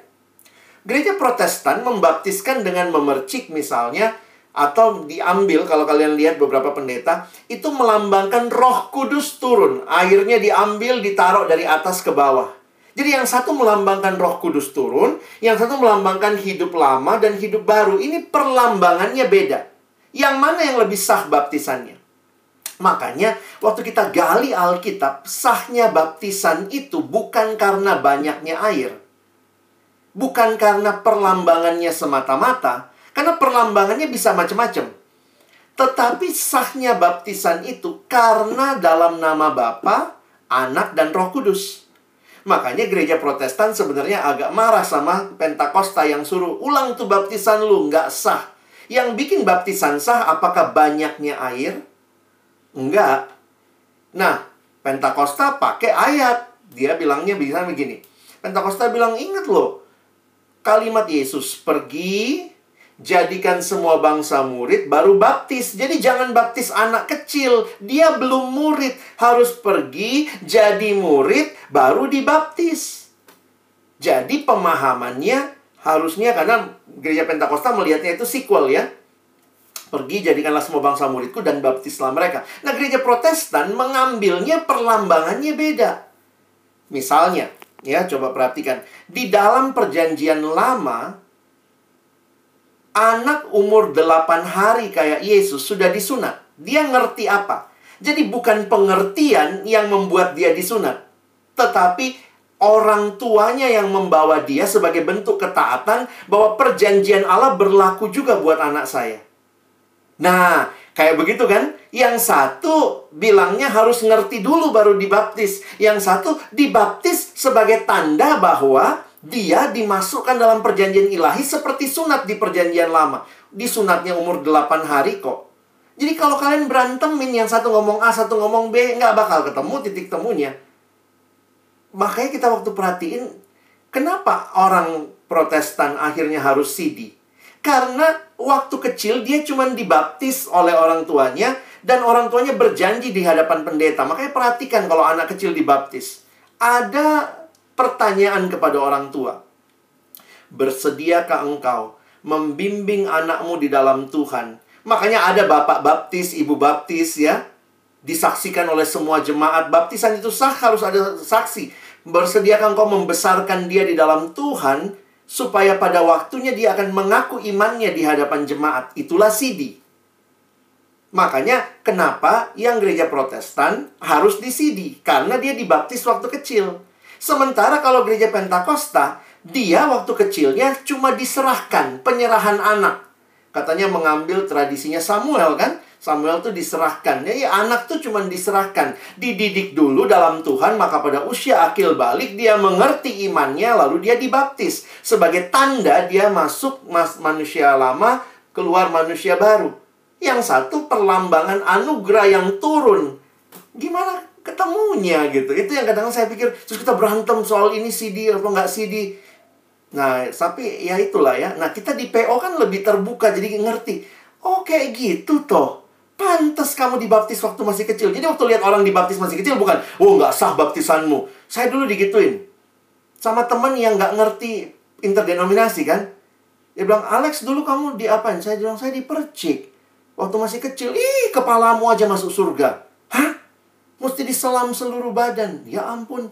Gereja Protestan membaptiskan dengan memercik misalnya atau diambil kalau kalian lihat beberapa pendeta itu melambangkan Roh Kudus turun, airnya diambil ditaruh dari atas ke bawah. Jadi yang satu melambangkan Roh Kudus turun, yang satu melambangkan hidup lama dan hidup baru. Ini perlambangannya beda. Yang mana yang lebih sah baptisannya? Makanya waktu kita gali Alkitab, sahnya baptisan itu bukan karena banyaknya air. Bukan karena perlambangannya semata-mata, karena perlambangannya bisa macam-macam. Tetapi sahnya baptisan itu karena dalam nama Bapa, Anak, dan Roh Kudus. Makanya gereja protestan sebenarnya agak marah sama Pentakosta yang suruh ulang tuh baptisan lu, nggak sah. Yang bikin baptisan sah apakah banyaknya air? Enggak. Nah, Pentakosta pakai ayat. Dia bilangnya bisa begini. Pentakosta bilang, ingat loh. Kalimat Yesus, pergi, jadikan semua bangsa murid, baru baptis. Jadi jangan baptis anak kecil, dia belum murid, harus pergi jadi murid, baru dibaptis. Jadi pemahamannya harusnya karena gereja Pentakosta melihatnya itu sequel ya. Pergi jadikanlah semua bangsa muridku dan baptislah mereka. Nah gereja Protestan mengambilnya perlambangannya beda. Misalnya, ya coba perhatikan. Di dalam perjanjian lama, anak umur 8 hari kayak Yesus sudah disunat. Dia ngerti apa? Jadi bukan pengertian yang membuat dia disunat. Tetapi orang tuanya yang membawa dia sebagai bentuk ketaatan bahwa perjanjian Allah berlaku juga buat anak saya. Nah, kayak begitu kan? Yang satu bilangnya harus ngerti dulu baru dibaptis. Yang satu dibaptis sebagai tanda bahwa dia dimasukkan dalam perjanjian ilahi seperti sunat di perjanjian lama. Di sunatnya umur 8 hari kok. Jadi kalau kalian berantemin yang satu ngomong A, satu ngomong B, nggak bakal ketemu titik temunya. Makanya kita waktu perhatiin, kenapa orang protestan akhirnya harus CD? Karena waktu kecil dia cuma dibaptis oleh orang tuanya, dan orang tuanya berjanji di hadapan pendeta. Makanya perhatikan kalau anak kecil dibaptis. Ada pertanyaan kepada orang tua. Bersediakah engkau membimbing anakmu di dalam Tuhan? Makanya ada bapak baptis, ibu baptis ya. Disaksikan oleh semua jemaat. Baptisan itu sah harus ada saksi. Bersediakah engkau membesarkan dia di dalam Tuhan supaya pada waktunya dia akan mengaku imannya di hadapan jemaat. Itulah sidi. Makanya kenapa yang gereja Protestan harus di sidi? Karena dia dibaptis waktu kecil. Sementara kalau gereja Pentakosta, dia waktu kecilnya cuma diserahkan penyerahan anak. Katanya mengambil tradisinya Samuel kan? Samuel tuh diserahkan. Ya, ya anak tuh cuma diserahkan. Dididik dulu dalam Tuhan, maka pada usia akil balik dia mengerti imannya, lalu dia dibaptis. Sebagai tanda dia masuk mas manusia lama, keluar manusia baru. Yang satu perlambangan anugerah yang turun. Gimana ketemunya gitu. Itu yang kadang, -kadang saya pikir, terus kita berantem soal ini CD atau nggak CD. Nah, tapi ya itulah ya. Nah, kita di PO kan lebih terbuka, jadi ngerti. Oh, gitu toh. Pantas kamu dibaptis waktu masih kecil. Jadi waktu lihat orang dibaptis masih kecil, bukan, oh nggak sah baptisanmu. Saya dulu digituin. Sama temen yang nggak ngerti interdenominasi kan. Dia bilang, Alex dulu kamu diapain? Saya bilang, saya dipercik. Waktu masih kecil, ih kepalamu aja masuk surga. Hah? Mesti diselam seluruh badan. Ya ampun.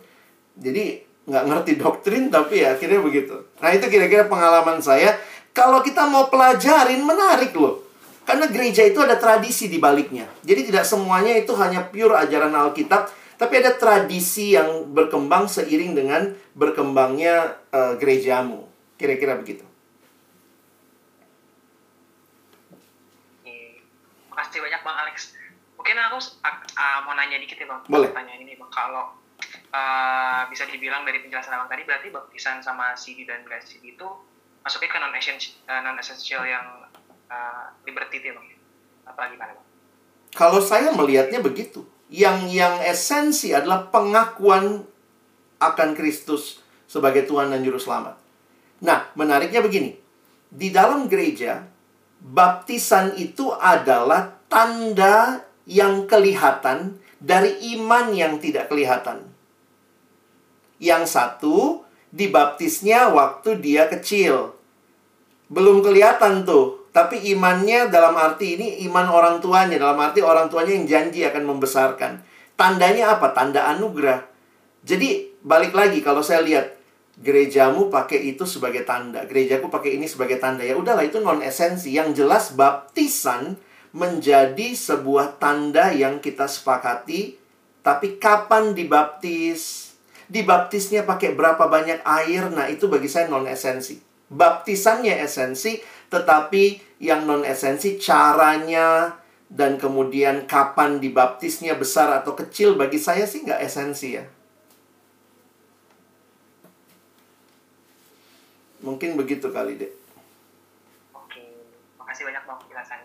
Jadi nggak ngerti doktrin tapi ya akhirnya begitu. Nah itu kira-kira pengalaman saya. Kalau kita mau pelajarin menarik loh. Karena gereja itu ada tradisi di baliknya. Jadi tidak semuanya itu hanya pure ajaran Alkitab, tapi ada tradisi yang berkembang seiring dengan berkembangnya uh, gerejamu. Kira-kira begitu. Makasih banyak Bang Alex mungkin aku uh, mau nanya dikit ya bang. Boleh. tanya ini bang. Kalau uh, bisa dibilang dari penjelasan abang tadi berarti baptisan sama CD dan CD itu masuknya ke non essential uh, non essential yang uh, liberty itu ya bang? Apa gimana bang? Kalau saya melihatnya begitu. Yang yang esensi adalah pengakuan akan Kristus sebagai Tuhan dan Juru Selamat. Nah, menariknya begini. Di dalam gereja, baptisan itu adalah tanda yang kelihatan dari iman yang tidak kelihatan. Yang satu dibaptisnya waktu dia kecil. Belum kelihatan tuh, tapi imannya dalam arti ini iman orang tuanya, dalam arti orang tuanya yang janji akan membesarkan. Tandanya apa? Tanda anugerah. Jadi balik lagi kalau saya lihat gerejamu pakai itu sebagai tanda, gerejaku pakai ini sebagai tanda. Ya udahlah itu non esensi. Yang jelas baptisan menjadi sebuah tanda yang kita sepakati. Tapi kapan dibaptis? Dibaptisnya pakai berapa banyak air? Nah, itu bagi saya non esensi. Baptisannya esensi, tetapi yang non esensi caranya dan kemudian kapan dibaptisnya besar atau kecil bagi saya sih nggak esensi ya. Mungkin begitu kali deh. Oke, makasih banyak bang penjelasannya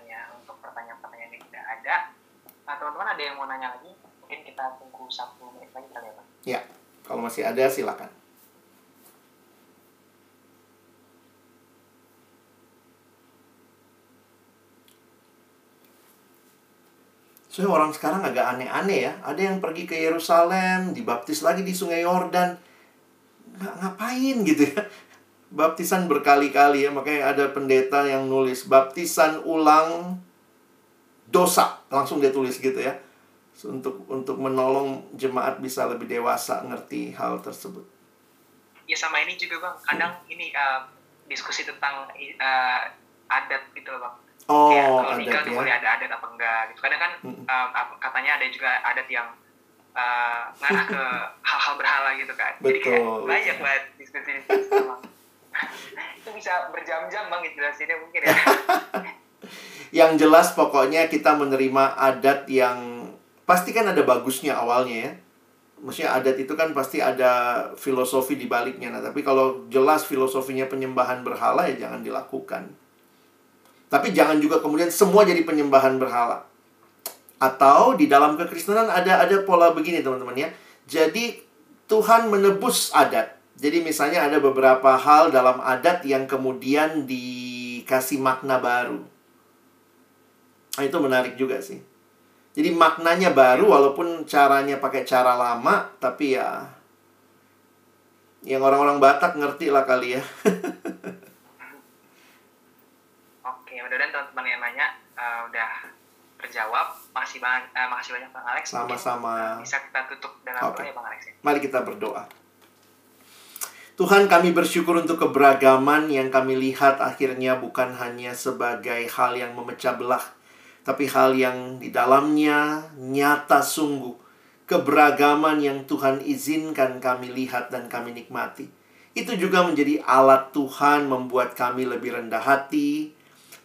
ada yang mau nanya lagi mungkin kita tunggu satu menit lagi kali ya pak ya kalau masih ada silakan Soalnya orang sekarang agak aneh-aneh ya. Ada yang pergi ke Yerusalem, dibaptis lagi di Sungai Yordan. Nggak ngapain gitu ya. Baptisan berkali-kali ya. Makanya ada pendeta yang nulis baptisan ulang dosa. Langsung dia tulis gitu ya. Untuk untuk menolong jemaat bisa lebih dewasa ngerti hal tersebut. Ya sama ini juga bang. Kadang hmm. ini uh, diskusi tentang uh, adat gitu loh bang Oh, kayak kalau nikah tuh ya. boleh ada adat apa enggak gitu. Kadang kan hmm. um, katanya ada juga adat yang uh, ngarah ke [laughs] hal-hal berhala gitu kan. Betul. Jadi kayak banyak banget diskusi [laughs] itu bisa berjam-jam bang jelasinnya mungkin ya. [laughs] yang jelas pokoknya kita menerima adat yang pasti kan ada bagusnya awalnya ya. Maksudnya adat itu kan pasti ada filosofi di baliknya. Nah, tapi kalau jelas filosofinya penyembahan berhala ya jangan dilakukan. Tapi jangan juga kemudian semua jadi penyembahan berhala. Atau di dalam kekristenan ada ada pola begini teman-teman ya. Jadi Tuhan menebus adat. Jadi misalnya ada beberapa hal dalam adat yang kemudian dikasih makna baru. Nah, itu menarik juga sih. Jadi maknanya baru walaupun caranya pakai cara lama, tapi ya yang orang-orang Batak ngerti lah kali ya. [laughs] mudah-mudahan teman-teman yang nanya uh, udah terjawab. Makasih banyak, uh, makasih banyak Bang Alex. Sama-sama. Bisa kita tutup dengan okay. doa ya Bang Alex. Ya? Mari kita berdoa. Tuhan kami bersyukur untuk keberagaman yang kami lihat akhirnya bukan hanya sebagai hal yang memecah belah, tapi hal yang di dalamnya nyata sungguh. Keberagaman yang Tuhan izinkan kami lihat dan kami nikmati. Itu juga menjadi alat Tuhan membuat kami lebih rendah hati,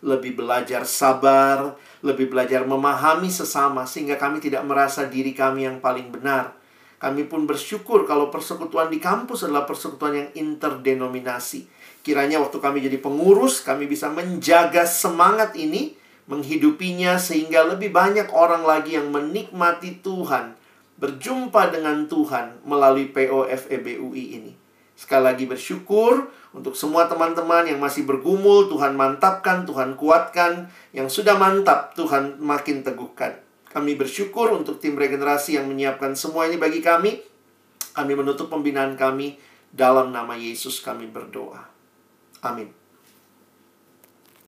lebih belajar sabar, lebih belajar memahami sesama sehingga kami tidak merasa diri kami yang paling benar. Kami pun bersyukur kalau persekutuan di kampus adalah persekutuan yang interdenominasi. Kiranya waktu kami jadi pengurus, kami bisa menjaga semangat ini, menghidupinya sehingga lebih banyak orang lagi yang menikmati Tuhan, berjumpa dengan Tuhan melalui POFEBUI ini. Sekali lagi bersyukur untuk semua teman-teman yang masih bergumul, Tuhan mantapkan, Tuhan kuatkan. Yang sudah mantap, Tuhan makin teguhkan. Kami bersyukur untuk tim regenerasi yang menyiapkan semua ini bagi kami. Kami menutup pembinaan kami dalam nama Yesus kami berdoa. Amin.